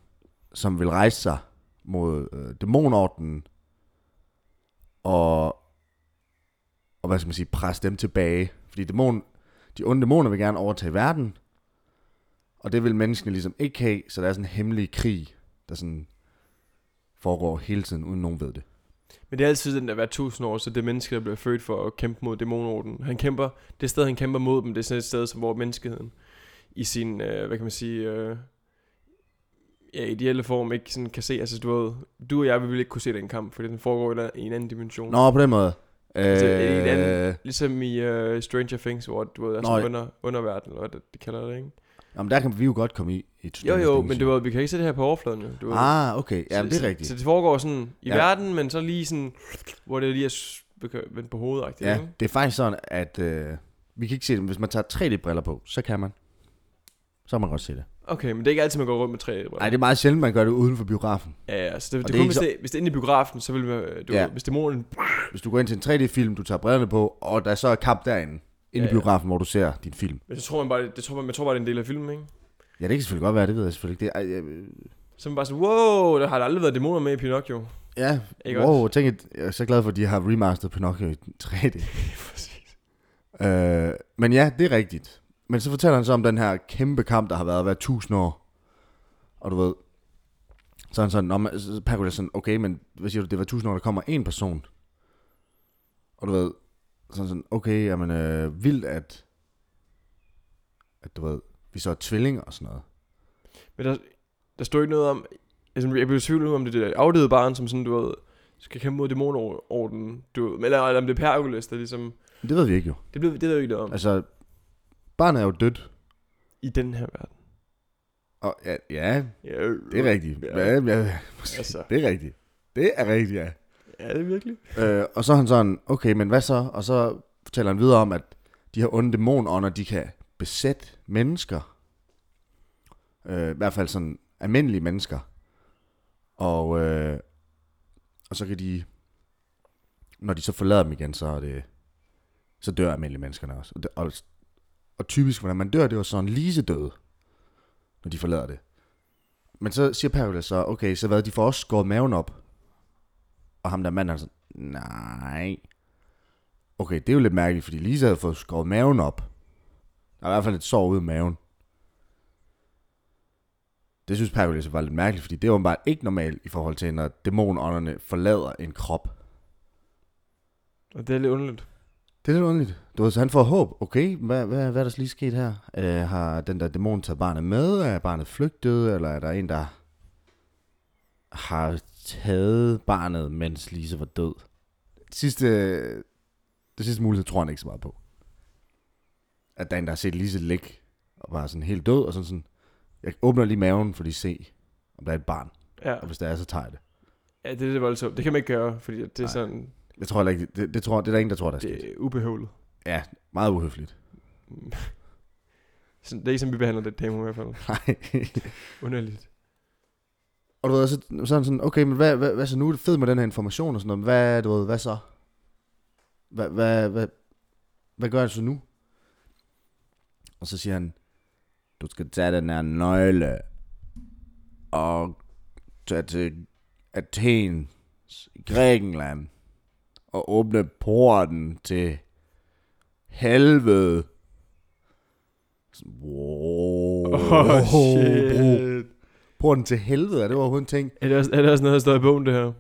som vil rejse sig mod øh, dæmonordenen og, og hvad skal man sige, presse dem tilbage. Fordi dæmon, de onde dæmoner vil gerne overtage verden, og det vil menneskene ligesom ikke have, så der er sådan en hemmelig krig, der sådan foregår hele tiden, uden nogen ved det. Men det er altid den der hver tusind år, så det mennesker, der bliver født for at kæmpe mod dæmonorden. Han kæmper, det sted, han kæmper mod dem, det er sådan et sted, som hvor menneskeheden i sin, øh, hvad kan man sige, øh, ja, ideelle form ikke sådan kan se. Altså, du ved, du og jeg, vi vil ikke kunne se den kamp, fordi den foregår i en- i en anden dimension. Nå, på den måde. Altså, en Øh, anden- Ligesom i uh, Stranger Things, hvor du ved, altså Nå, under, underverden, eller hvad det, de kalder det, ikke? Jamen, der kan vi jo godt komme i. i Jo, jo, men du ved, vi kan ikke se det her på overfladen, jo. Du ved. Ah, okay. Så, det er rigtigt. Så, så det foregår sådan i Ja. ja. verden, men så lige sådan, hvor det lige er vendt på hovedet, Ja, ikke? det er faktisk sådan, at øh, vi kan ikke se det, men hvis man tager 3D-briller på, så kan man. Så kan man godt se det. Okay, men det er ikke altid, man går rundt med tre. Nej, det er meget sjældent, man gør det uden for biografen. Ja, ja, så det, det, det det kun, hvis, så- det, hvis det er inde i biografen, så vil man, du, Ja. ja. hvis dæmonen... Hvis du går ind til en 3D-film, du tager brillerne på, og der så er kamp derinde, inde Ja, i ja. biografen, hvor du ser din film. Men så tror man bare, det, tror man, man tror bare, det er en del af filmen, ikke? Ja, det kan selvfølgelig godt være, det ved jeg selvfølgelig ikke. Det, er- øh, Så man bare sådan, wow, der har der aldrig været dæmoner med i Pinocchio. ja, Ikke wow, tænk, at jeg er så glad for, at de har remasteret Pinocchio i 3D. Præcis. Øh, men ja, det er rigtigt. Men så fortæller han så om den her kæmpe kamp, der har været hver tusind år. Og du ved, så er han sådan, om, så er sådan, okay, men hvad siger du, det var tusind år, der kommer en person. Og du ved, så han sådan, okay, jamen øh, vildt, at, at du ved, vi så er tvillinger og sådan noget. Men der, der står ikke noget om... Altså, jeg bliver i tvivl om, det er der afdøde barn, som sådan, du ved, skal kæmpe mod dæmonorden, du ved. Eller, eller om det er Perkules, der ligesom... Det ved vi ikke jo. Det, blev, det ved jeg ikke noget om. Altså, barnet er jo dødt. I den her verden. Og ja, ja Ja, det er rigtigt. Ja. Ja, ja, Altså. det er rigtigt. Det er rigtigt, ja. Ja, det er virkelig. Øh, og så er han sådan, okay, men hvad så? Og så fortæller han videre om, at de her onde dæmonånder, de kan besætte mennesker. Øh, I hvert fald sådan almindelige mennesker. Og, øh, og så kan de, når de så forlader dem igen, så er det, så dør almindelige menneskerne også. Og, det, og, og typisk, hvordan man dør, det var sådan lise død, når de forlader det. Men så siger Perkele så, okay, så hvad, de får også skåret maven op. Og ham der mand, han sådan, nej. Okay, det er jo lidt mærkeligt, fordi Lisa havde fået skåret maven op. Der er i hvert fald et sår ude i maven. Det synes Perkulis var lidt mærkeligt, fordi det var bare ikke normalt i forhold til, når dæmonånderne forlader en krop. Og det er lidt underligt. Det er lidt underligt. Du ved, så han får håb. Okay, hvad, hvad, hvad er der lige sket her? Øh, har den der dæmon taget barnet med? Er barnet flygtet? Eller er der en, der har taget barnet, mens Lise var død? Det sidste, det sidste mulighed tror han ikke så meget på. At der er en, der har set Lise ligge og var sådan helt død, og sådan sådan, jeg åbner lige maven, for lige se, om der er et barn. Ja. Og hvis der er, så tager jeg det. ja, det er lidt voldsomt. Det kan man ikke gøre, fordi det er Nej. sådan, Jeg tror heller ikke, det, det, tror, det er der ingen, der tror, der er det er ubehøvlet. Ja, meget uhøfligt. Sådan, det er ikke som vi behandler det demo i hvert fald. Nej. Underligt. Og du ved, så, så er sådan, okay, men hvad, hvad, hvad så nu? Er det fedt med den her information og sådan noget, men hvad, du ved, hvad så? Hvad, hvad, hvad, hvad gør jeg så nu? Og så siger han, du skal tage den her nøgle og tage til Athen i Grækenland og åbne porten til helvede. Wow. Oh, shit. Porten til helvede, er det overhovedet en ting? Er det, også, er det også noget, der står i bogen, det her?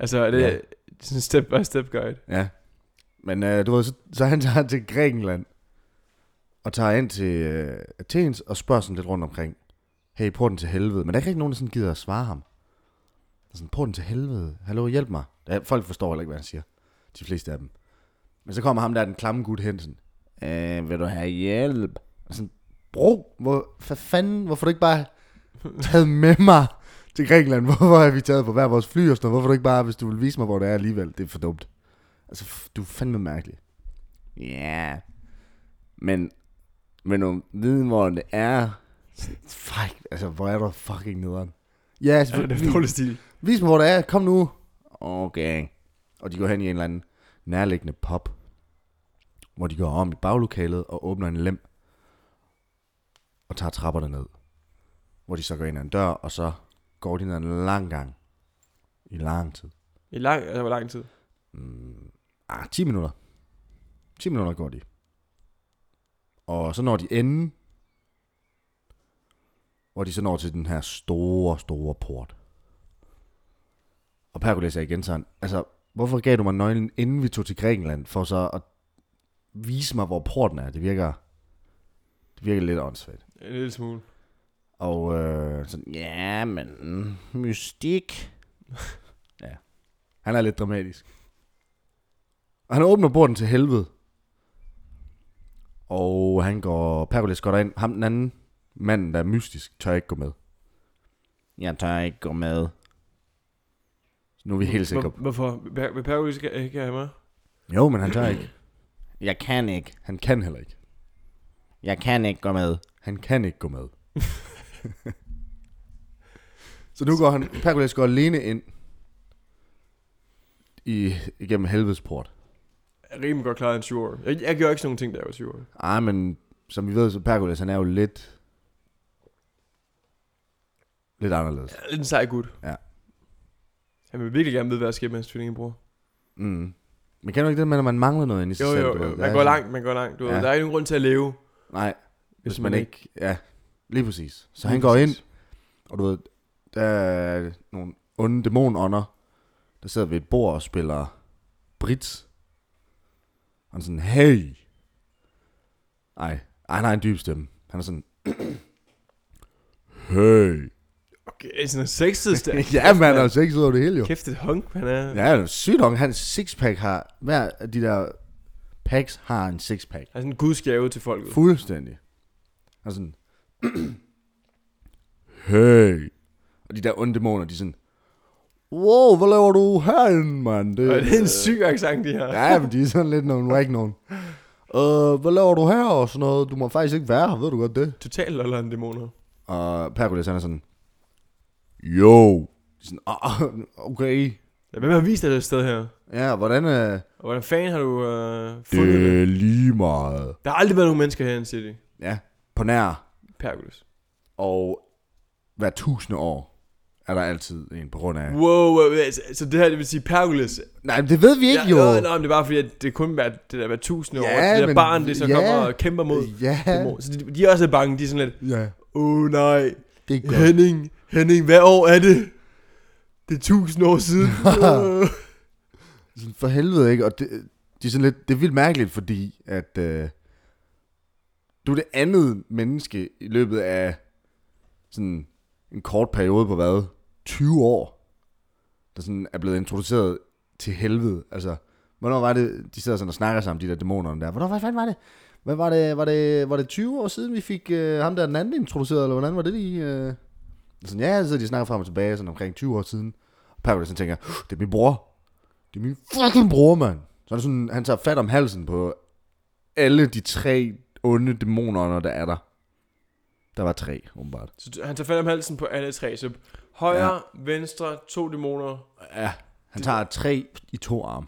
Altså, er det Ja. ja. sådan en step-by-step guide? Ja. Men øh, du ved, så, så han tager til Grækenland og tager ind til øh, Athens og spørger sådan lidt rundt omkring. hey, porten til helvede. Men der er ikke rigtig nogen, der sådan gider at svare ham. Der er sådan, porten til helvede. Hallo, hjælp mig. Er, folk forstår heller ikke, hvad han siger. De fleste af dem. Men så kommer ham der, den klamme gut hen sådan, øh, vil du have hjælp? Og sådan, bro, hvor, hvad fanden, hvorfor du ikke bare taget med mig til Grækenland? Hvorfor har vi taget på hver vores fly og sådan noget? Hvorfor du ikke bare, hvis du vil vise mig, hvor det er alligevel? Det er for dumt. Altså, du er fandme mærkelig. Ja. Yeah. Men, men om viden, hvor det er, fuck, altså, hvor er du fucking nederen. Ja, Ja, det er dårlig stil. Vis mig, hvor det er. Kom nu. Okay. Og de går hen i en eller anden nærliggende pop, hvor de går om i baglokalet og åbner en lem og tager trapperne ned. Hvor de så går ind ad en dør, og så går de ned ad en lang gang. I lang tid. I lang, altså, hvor lang tid? Mm, ah, 10 minutter. 10 minutter går de. Og så når de enden, hvor de så når til den her store, store port. Og Perkules er igen sådan, altså, hvorfor gav du mig nøglen, inden vi tog til Grækenland, for så at vise mig, hvor porten er? Det virker, det virker lidt åndssvagt. En lille smule. Og øh, sådan, ja, men mystik. ja, han er lidt dramatisk. Og han åbner porten til helvede. Og han går, Perkules går derind. Ham den anden mand, der er mystisk, tør ikke gå med. Jeg tør ikke gå med. Så nu er vi helt sikre på. hvorfor? Vil Pergus ikke, ikke have mig? Jo, men han tør ikke. Jeg kan ikke. Han kan heller ikke. Jeg kan ikke gå med. Han kan ikke gå med. så nu går han, Perkules går alene ind i, igennem helvedes port. Jeg er rimelig godt klaret en 7 år. Jeg, jeg gjorde ikke sådan nogle ting, jeg var 7 år. Ej, men som vi ved, så Perkules, han er jo lidt... Lidt anderledes. Er lidt en sej gut. Ja. Han vil virkelig gerne vide, hvad der sker med hans tvillingebror. Mm. Men kan du ikke det med, at man mangler noget inde i sig Jo, selv? jo, ved? jo. Der Man går langt, man går langt. Du ved. Ja. Der er ikke nogen grund til at leve. Nej, hvis, Hvis man, man ikke... Ja, lige præcis. Så Lige han går præcis. ind, og du ved, der er nogle onde dæmonånder, der sidder ved et bord og spiller Brits. Og han er sådan, hey. Ej, ej, han har en dyb stemme. Han er sådan, hey. Okay, sådan en sexet stemme. ja, man, han er sex ud over det hele jo. Kæft et hunk, han er. Ja, han er sygt ung. Hans sixpack har, hver af de der packs har en sixpack. Han er sådan en gudsgave til folket. Fuldstændig. Og sådan, hey. Og de der onde dæmoner, de er sådan, wow, hvad laver du herinde, mand? Og det er en syg accent, de her. Ja, men de er sådan lidt nogle whack nogen. Øh, hvad laver du her og sådan noget? Du må faktisk ikke være her, ved du godt det? Totalt loller han dæmoner. Og Perkules, han er sådan, jo. Er sådan, "Ah, okay. Ja, hvem har vist dig det sted her? Ja, hvordan er Og hvordan fanden har du øh, fundet det? det er lige meget? Der har aldrig været nogen mennesker her i City. Ja, på nær. Perkulus. Og hver tusinde år er der altid en på grund af... Wow, wow, altså, så det her, det vil sige Perkulus. Nej, men det ved vi ikke ja, jo. Ja, nej, men det er bare fordi, at det kun er det der hver tusinde år. Ja, Det der men- barn, det så ja. kommer og kæmper mod Ja, dæmoner. Så de, de er også bange. De er sådan lidt, ja. åh oh, nej, Det er godt. Henning, Henning, hvad år er det? Det er tusind år siden. For helvede ikke. Og det, de er sådan lidt, det er vildt mærkeligt, fordi at øh, du er det andet menneske i løbet af sådan en kort periode på hvad? 20 år, der sådan er blevet introduceret til helvede. Altså, hvornår var det, de sidder sådan og snakker sammen, de der dæmoner der. Hvornår, hvad fanden var det? Hvad var det, var det, var det 20 år siden, vi fik øh, ham der den anden introduceret, eller hvordan var det lige? Øh? Sådan, ja, så de snakker frem og tilbage, sådan omkring 20 år siden. Og Perkele sådan tænker, det er min bror. Det er min fucking bror, mand. Så er det sådan, han tager fat om halsen på alle de tre onde dæmoner, der er der. Der var tre, åbenbart. Så han tager fat om halsen på alle tre. Så højre, ja. venstre, to dæmoner. Ja, han tager tre i to arme.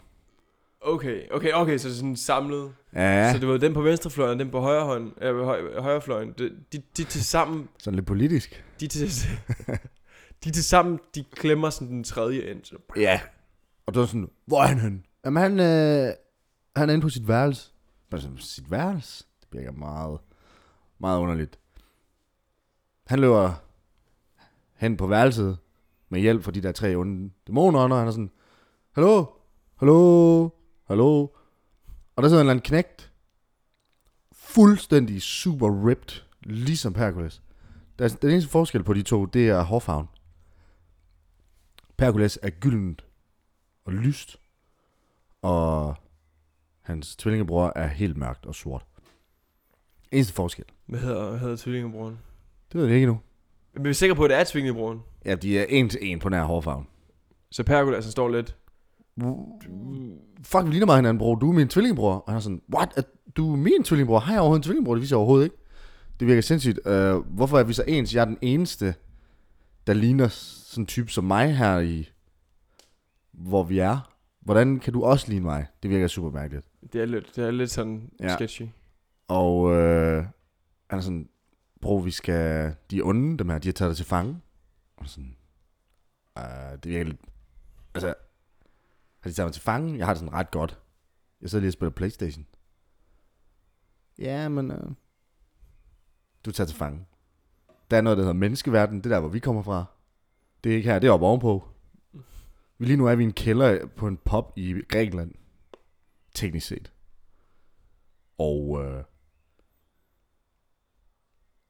Okay, okay, okay, så det er sådan samlet. Ja, Så det var den på venstrefløjen, og den på højre hånd, øh, høj, højrefløjen. De, de, de til sammen, sådan lidt politisk. de til, de til sammen, de klemmer sådan den tredje ind. Så, Ja. Og så er sådan, hvor er han henne? Jamen han, øh, han er inde på sit værelse. Bare sådan, sit værelse? Virker meget, meget underligt. Han løber hen på værelset med hjælp fra de der tre onde dæmoner, og han er sådan, hallo, hallo, hallo. Og der sidder en eller anden knægt, fuldstændig super ripped, ligesom Hercules. Der er, den eneste forskel på de to, det er hårfarven. Hercules er gyldent og lyst, og hans tvillingebror er helt mørkt og sort. Eneste forskel. Hvad hedder, hvad hedder tvillingebroren? Det ved jeg ikke endnu. Men vi er sikre på, at det er tvillingebroren. Ja, de er en til en på nær hårfarven. Så Perkulas han står lidt... Fuck, vi ligner meget hinanden, bror. Du er min tvillingebror. Og han er sådan, what? Er du er min tvillingebror? Har jeg overhovedet en tvillingebror? Det viser jeg overhovedet ikke. Det virker sindssygt. Uh, hvorfor er vi så ens? Jeg er den eneste, der ligner sådan en type som mig her i, hvor vi er. Hvordan kan du også ligne mig? Det virker super mærkeligt. Det er lidt, det er lidt sådan ja. sketchy. Og øh, han er sådan, bro, vi skal, de er onde, dem her, de har taget dig til fange. Og sådan, øh, det virker lidt, altså, har de taget mig til fange? Jeg har det sådan ret godt. Jeg sidder lige og spiller Playstation. Ja, men, øh, du tager til fange. Der er noget, der hedder menneskeverden, det er der, hvor vi kommer fra. Det er ikke her, det er oppe ovenpå. Vi lige nu er vi i en kælder på en pop i Grækenland. Teknisk set. Og øh,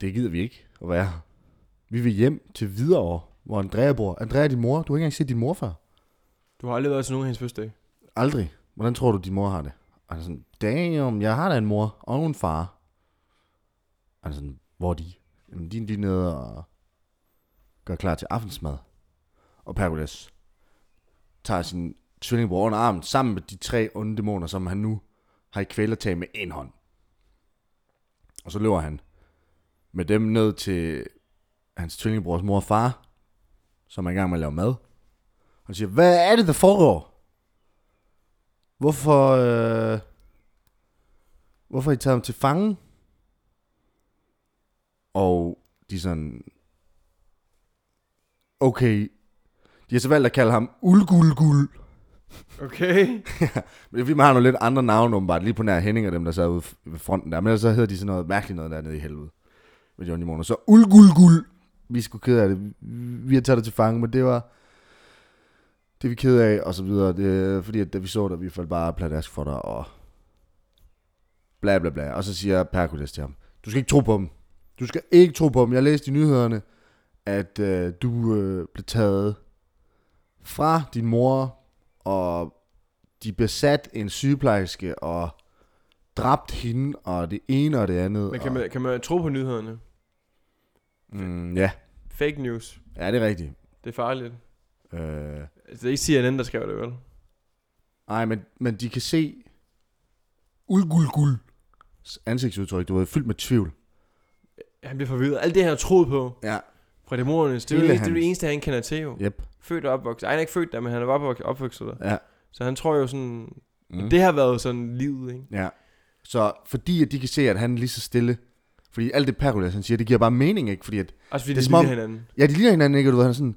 det gider vi ikke at være. Vi vil hjem til Hvidovre, hvor Andrea bor. Andrea er din mor. Du har ikke engang set din mor før. Du har aldrig været til nogen af hendes fødselsdag. Aldrig. Hvordan tror du, din mor har det? Og han er sådan, damn, jeg har da en mor og en far. Og han er sådan, hvor er de? Jamen, de er lige nede og gør klar til aftensmad. Og Perkules tager sin tvillingbror under armen, sammen med de tre onde dæmoner, som han nu har i kvælertag med en hånd. Og så løber han med dem ned til hans tvillingbrors mor og far, som er i gang med at lave mad. Han siger, hvad er det, der foregår? Hvorfor, øh, hvorfor har I taget ham til fange? Og de sådan, okay, de har så valgt at kalde ham Ulgulgul. Okay. Men er fordi, man har nogle lidt andre navne, åbenbart, lige på nær Henning og dem, der sad ude ved fronten der. Men ellers så hedder de sådan noget mærkeligt noget dernede i helvede. Med Johnny Mono. Så Ulgulgul. Vi er sgu ked af det. Vi har taget det til fange, men det var... Det er vi ked af, og så videre. Det fordi, at da vi så dig, vi faldt bare pladask for dig, og... Bla bla bla. Og så siger Perkules til ham, du skal ikke tro på dem. Du skal ikke tro på dem. Jeg læste i nyhederne, at øh, du øh, blev taget fra din mor, og de besat en sygeplejerske og dræbt hende, og det ene og det andet. Men kan og, man, kan man tro på nyhederne? Mm, ja. Fake news. ja, det er rigtigt. Det er farligt. Øh, Altså, det er ikke CNN, der skrev det, vel? nej, men, men de kan se Ulgulgul ansigtsudtryk, du ved, fyldt med tvivl. Han bliver forvirret. Alt det, han har troet på Ja. fra dæmonernes, det er, det, det, er det eneste, han kender til jo. Yep. Født og opvokset. Ej, han er ikke født der, men han er opvokset, opvokset der. Ja. Så han tror jo sådan... Mm. Det har været sådan livet, ikke? Ja. Så fordi at de kan se, at han er lige så stille, fordi alt det Perkulas, han siger, det giver bare mening, ikke? Fordi at, Også fordi Det er om- ligner hinanden. ja, de ligner hinanden, ikke? Og du ved, han er sådan,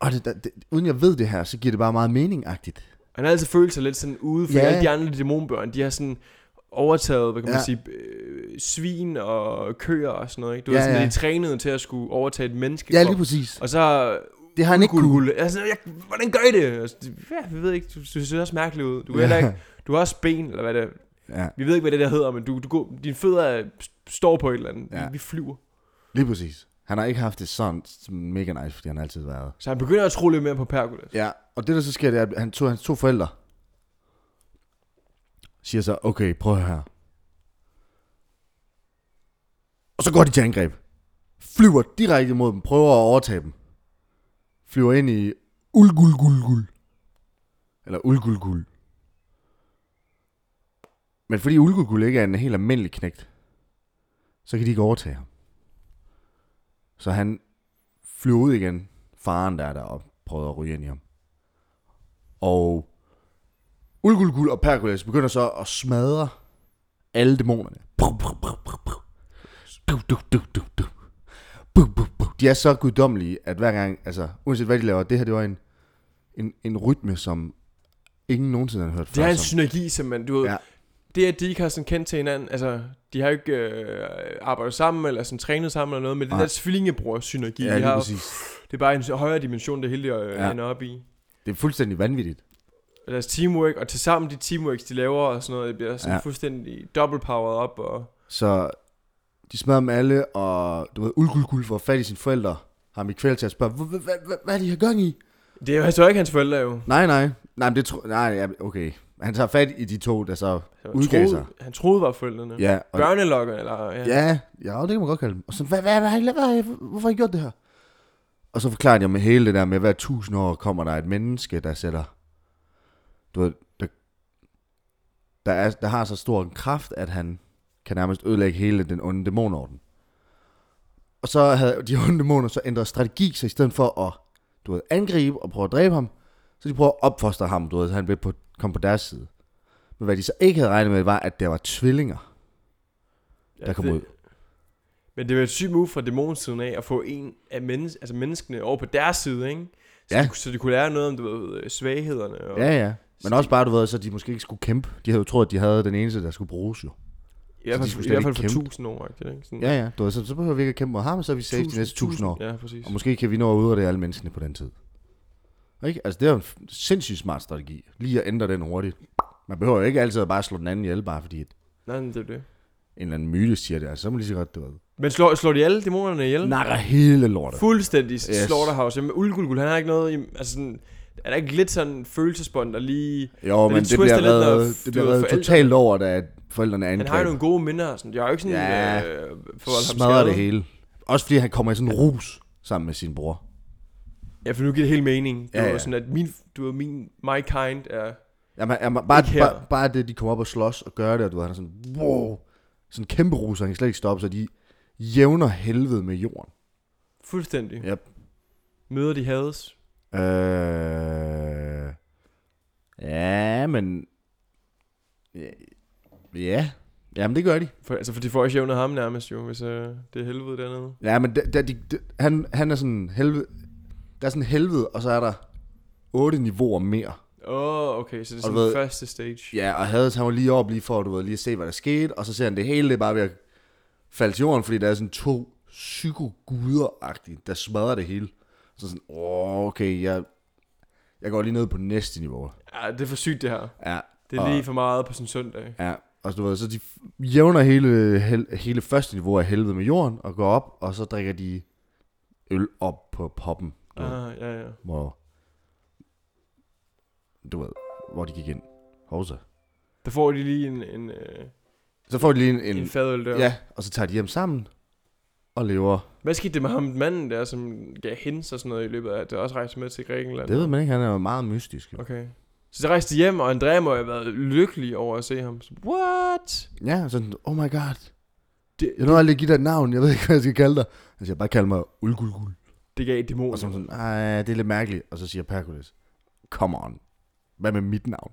og det, det, uden jeg ved det her, så giver det bare meget meningagtigt. Han har altid følt sig lidt sådan ude, for Ja. alle de andre dæmonbørn, de har sådan overtaget, hvad kan man Ja. sige, øh, svin og køer og sådan noget, ikke? Du Ja, ved, sådan, ja. de trænede til at skulle overtage et menneske. Ja, lige præcis. Og så Det har han ikke kunne. Altså, jeg, hvordan gør I det? Altså, Ja, vi ved ikke, du, du ser også mærkelig ud. Du, ja. ikke, du har også ben, eller hvad det er. Ja, Vi ved ikke, hvad det der hedder, men du, du går, dine fødder er, står på et eller andet. Ja. Vi flyver. lige præcis. Han har ikke haft det sådan mega nice, fordi han har altid været. Så han begynder at tro lidt mere på Perkules. Ja, og det der så sker, det er, at han tog hans to forældre, siger så, okay, prøv her. Og så går de til angreb. Flyver direkte mod dem, prøver at overtage dem. Flyver ind i Ulgulgulgul. Eller Ulgulgul. Men fordi Ulgulgul ikke er en helt almindelig knægt, så kan de ikke overtage ham. Så han flyver ud igen, faren der er der, og prøver at ryge ind i ham. Og Ulgulgul og Perkules begynder så at smadre alle dæmonerne. De er så guddommelige, at hver gang, altså uanset hvad de laver, det her det var en, en, en rytme, som ingen nogensinde har hørt Det er før. en synergi, som man, du ved, Ja. Det at de ikke har sådan kendt til hinanden, altså, de har jo ikke øh, arbejdet sammen, eller sådan trænet sammen eller noget, men det der tvillingebror-synergi, Ja, de har, præcis. det er bare en højere dimension, det hele øh, Ja. ender op i. Det er fuldstændig vanvittigt. Og deres teamwork, og til sammen de teamworks, de laver og sådan noget, det bliver sådan Ja. fuldstændig double powered op, og Så de smadrer dem alle, og du ved, Ulgulgul får fat i sine forældre, har ham i kvæl til at spørge, hvad, er de her gang i? Det er jo altså ikke hans forældre jo. Nej, nej, nej, men det tro, nej, okay. Han tager fat i de to, der så udgav sig. han troede var forældrene. Ja, og, Børnelokker, eller... Ja. ja, ja, det kan man godt kalde dem. Og så, hvad, hvad, hvad, hvad, hvad, hvorfor har I gjort det her? Og så forklarer jeg med hele det der med, hver tusind år kommer der et menneske, der sætter, du ved, der, der, er, der har så stor en kraft, at han kan nærmest ødelægge hele den onde dæmonorden. Og så havde de onde dæmoner så ændret strategi, så i stedet for at du ved, angribe og prøve at dræbe ham, så de prøver at opfostre ham, du ved, så han blev på, kom på deres side. Men hvad de så ikke havde regnet med, var, at der var tvillinger, der kom det, ud. Men det var et sygt move fra dæmonsiden af, at få en af menneske, altså menneskene over på deres side, ikke? Så, Ja. de, så de kunne lære noget om, du ved, svaghederne. Og, Ja, ja. Men også bare, du ved, så de måske ikke skulle kæmpe. De havde jo troet, at de havde den eneste, der skulle bruges jo. I hvert fald, i hvert fald ikke for tusind år, ikke? Sådan, Ja, ja. Du ved, så, så behøver vi ikke at kæmpe mod ham, og så er vi safe de næste tusind år. Ja, præcis. Og måske kan vi nå at udrette alle menneskene på den tid. Ikke? Altså, det er en sindssygt smart strategi. Lige at ændre den hurtigt. Man behøver jo ikke altid at bare slå den anden ihjel, bare fordi et, Nej, men det er det. en eller anden myte siger det. Altså, så må lige så godt, du ved. Men slår, slår de alle dæmonerne ihjel? Nakker hele lortet. Fuldstændig Yes. slaughterhouse. Jamen, Ulgulgul, han har ikke noget i, altså sådan, er der ikke lidt sådan følelsesbånd, der lige... Jo, er men lidt det bliver twistet lidt, når reddet, det du bliver ved, reddet forældrene- totalt over, da forældrene Han har jo angreb. nogle gode minder sådan. Jeg har jo ikke sådan... Ja, øh, forvoldt ham Smadrer skade. det hele. Også fordi han kommer i sådan en rus sammen med sin bror. Ja, for nu giver det helt mening. Det Ja, ja, sådan, at min, du ved, min, my kind er... Jamen, jamen, bare, bare, bare det, de kommer op og slås og gør det, og du ved, han er sådan, wow, sådan en kæmpe rus, og han kan slet ikke stoppe, så de jævner helvede med jorden. Fuldstændig. Yep. Møder de hades. Øh, ja, men, ja, ja, jamen det gør de. For, altså, for de får ikke jævnet ham nærmest jo, hvis øh, det er helvede dernede. Ja, men da, da, de, de, han, han er sådan helvede, der er sådan helvede, og så er der otte niveauer mere. Åh, oh, okay, så det er Og sådan ved- første stage. Ja, og Hades, han var lige op lige for, du ved, lige at se, hvad der skete, og så ser han det hele, det er bare ved at falde til jorden, fordi der er sådan to psykoguder-agtige, der smadrer det hele. Så sådan, åh, okay, jeg, jeg går lige ned på næste niveau. Ja, det er for sygt det her. Ja, Det er Og- lige for meget på sådan en søndag. ja. Og så, du ved, så de jævner hele, hel, hele første niveau af helvede med jorden, og går op, og så drikker de øl op på poppen, Ah, ja, ja. hvor, du ved, hvor de gik ind. Hovsa. Der får de lige en, en, øh, Så får de lige en, en, en en fadøl der. ja, og så tager de hjem sammen, og lever Hvad skete der med ham, manden der, som gav hints og sådan noget i løbet af, at det også rejste med til Grækenland? Det ved man ikke, han er jo meget mystisk. jo. Okay. Så så rejste hjem, og Andrea må have været lykkelig over at se ham. Så, What? Ja, sådan, oh my god. Det, Jeg nåede aldrig at give dig et navn, jeg ved ikke, hvad jeg skal kalde dig. Han siger, bare kald mig Ulgulgul. Det gav et dæmon. Og så er hun sådan, nej, det er lidt mærkeligt. Og så siger Perkules, come on. Hvad med mit navn?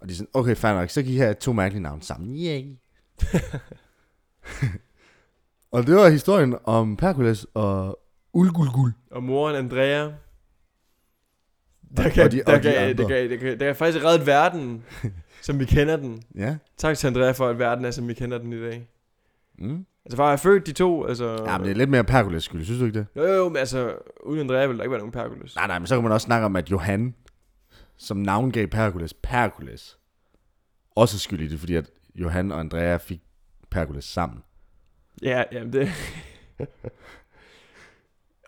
Og de er sådan, okay, fair nok, så kan I have to mærkelige navne sammen. Yay. og det var historien om Perkules og Ulgulgul. Og moren Andrea, der kan, og de- der, de kan, der, kan, der, kan, der kan faktisk reddet verden, som vi kender den. Ja. Tak til Andrea for, at verden er, som vi kender den i dag. Mm. Altså, var jeg født de to, altså... Ja, men det er lidt mere Perkules skyld, synes du ikke det? Jo, jo, men altså, uden Andrea ville der ikke være nogen Perkules. Nej, nej, men så kan man også snakke om, at Johan, som navngav Perkules, Perkules, også er skyld i det, fordi at Johan og Andrea fik Perkules sammen. Ja, jamen det...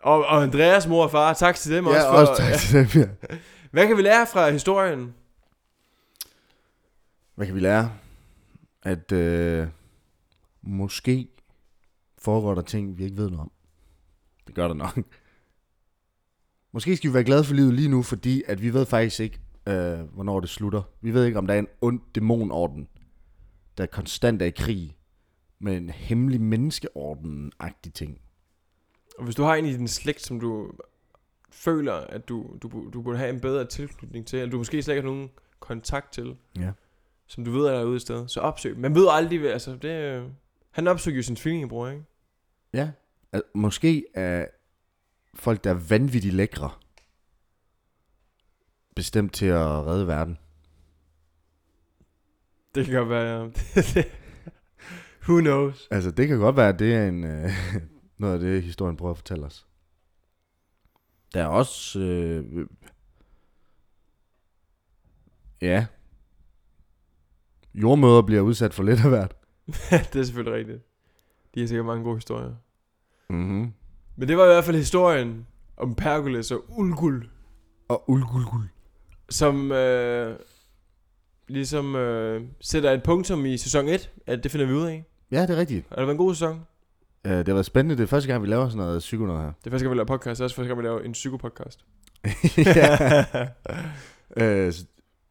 og, og Andreas mor og far, tak til dem også ja, for... også tak til dem, ja. Hvad kan vi lære fra historien? Hvad kan vi lære? At øh, måske foregår der ting, vi ikke ved noget om. Det gør der nok. Måske skal vi være glade for livet lige nu, fordi at vi ved faktisk ikke, øh, hvornår det slutter. Vi ved ikke, om der er en ond dæmonorden, der konstant er i krig med en hemmelig menneskeorden-agtig ting. Og hvis du har en i din slægt, som du føler, at du, du, du burde have en bedre tilknytning til, eller du måske slet ikke har nogen kontakt til, Ja. som du ved er derude et sted, så opsøg. Man ved aldrig, altså det... øh, Han opsøger jo sin tvillingebror, ikke? Ja. Al- måske er folk, der er vanvittigt lækre, bestemt til at redde verden. Det kan godt være, ja. Who knows? Altså, det kan godt være, at det er en, øh, noget af det, historien prøver at fortælle os. Der er også... Øh, ja. Jordmøder bliver udsat for lidt af hvert. det er selvfølgelig rigtigt. De har sikkert mange gode historier. Mm-hmm. Men det var i hvert fald historien om Perkules og Ulgul, Og ulgulgul. som øh, ligesom øh, sætter et punktum i sæson 1, at det finder vi ud af. Ja, det er rigtigt. Har det været en god sæson? Uh, det har været spændende. Det er første gang, vi laver sådan noget psyko noget her. Det er første gang, vi laver podcast, det er også første gang, vi laver en psykopodcast. uh,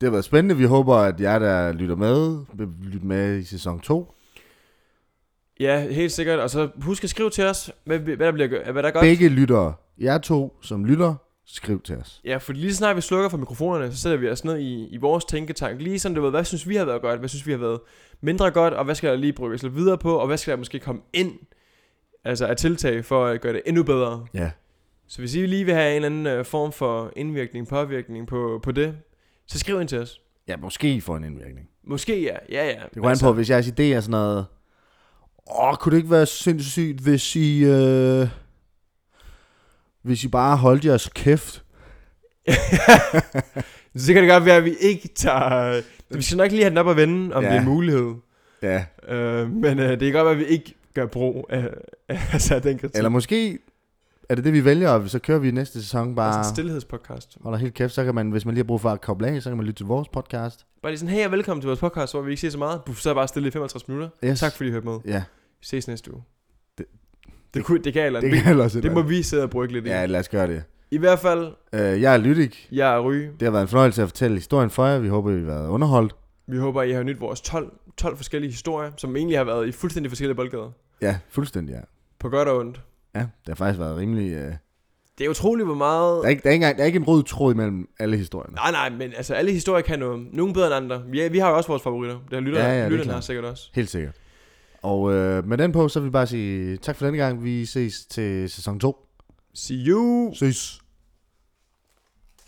det har været spændende. Vi håber, at jer, der lytter med, vil lytte med i sæson 2. Ja, helt sikkert. Og så husk at skrive til os, hvad, hvad der bliver hvad der er godt. Begge lyttere, jer to som lytter, skriv til os. Ja, for lige så snart vi slukker for mikrofonerne, så sætter vi os ned i, i vores tænketank. Lige sådan, du ved, hvad synes vi har været godt, hvad synes vi har været mindre godt, og hvad skal der lige brygges lidt videre på, og hvad skal der måske komme ind altså af tiltag for at gøre det endnu bedre. Ja. Så hvis I lige vil have en eller anden øh, form for indvirkning, påvirkning på, på det, så skriv ind til os. Ja, måske for en indvirkning. Måske ja, ja ja. Det går an på, hvis jeres idé er sådan noget... Åh, kunne det ikke være sindssygt, hvis I... Øh, hvis I bare holdt jeres kæft? så kan det godt være, at vi ikke tager... Vi skal nok lige have den op og vende, om Ja. det er en mulighed. Ja. Øh, men øh, det kan godt være, at vi ikke gør brug af, altså, den kritik. Eller måske er det det, vi vælger, og så kører vi næste sæson Bare... bare... Altså en stillhedspodcast. holder helt kæft, så kan man, hvis man lige har brug for at koble af, så kan man lytte til vores podcast. Bare lige sådan, hey og velkommen til vores podcast, hvor vi ikke siger så meget. Buff, så er bare stille i 55 minutter. Yes. Tak fordi I hørte med. Ja, Vi ses næste uge. Det- Det, det, kunne, det kan eller det kan Det, det må vi sidde og brygge lidt i. Ja, lad os gøre det. I hvert fald, Uh, jeg er Lydik. jeg er Ry. Det har været en fornøjelse at fortælle historien for jer. Vi håber, I har været underholdt. Vi håber, I har nyt vores 12, 12 forskellige historier, som egentlig har været i fuldstændig forskellige boldgader. Ja, fuldstændig, ja. På godt og ondt. Ja, det har faktisk været rimelig... Der, Det er utroligt, hvor meget... er ikke, der, er ikke der er ikke en rød tråd imellem alle historierne. Nej, nej, men altså alle historier kan noget. Nogle bedre end andre. Vi, vi har jo også vores favoritter. Det har lytterne, Ja, ja, er lytterne har sikkert også. Helt sikkert. Og øh, med den på, så vil vi bare sige tak for denne gang. Vi ses til sæson 2. See you! Ses.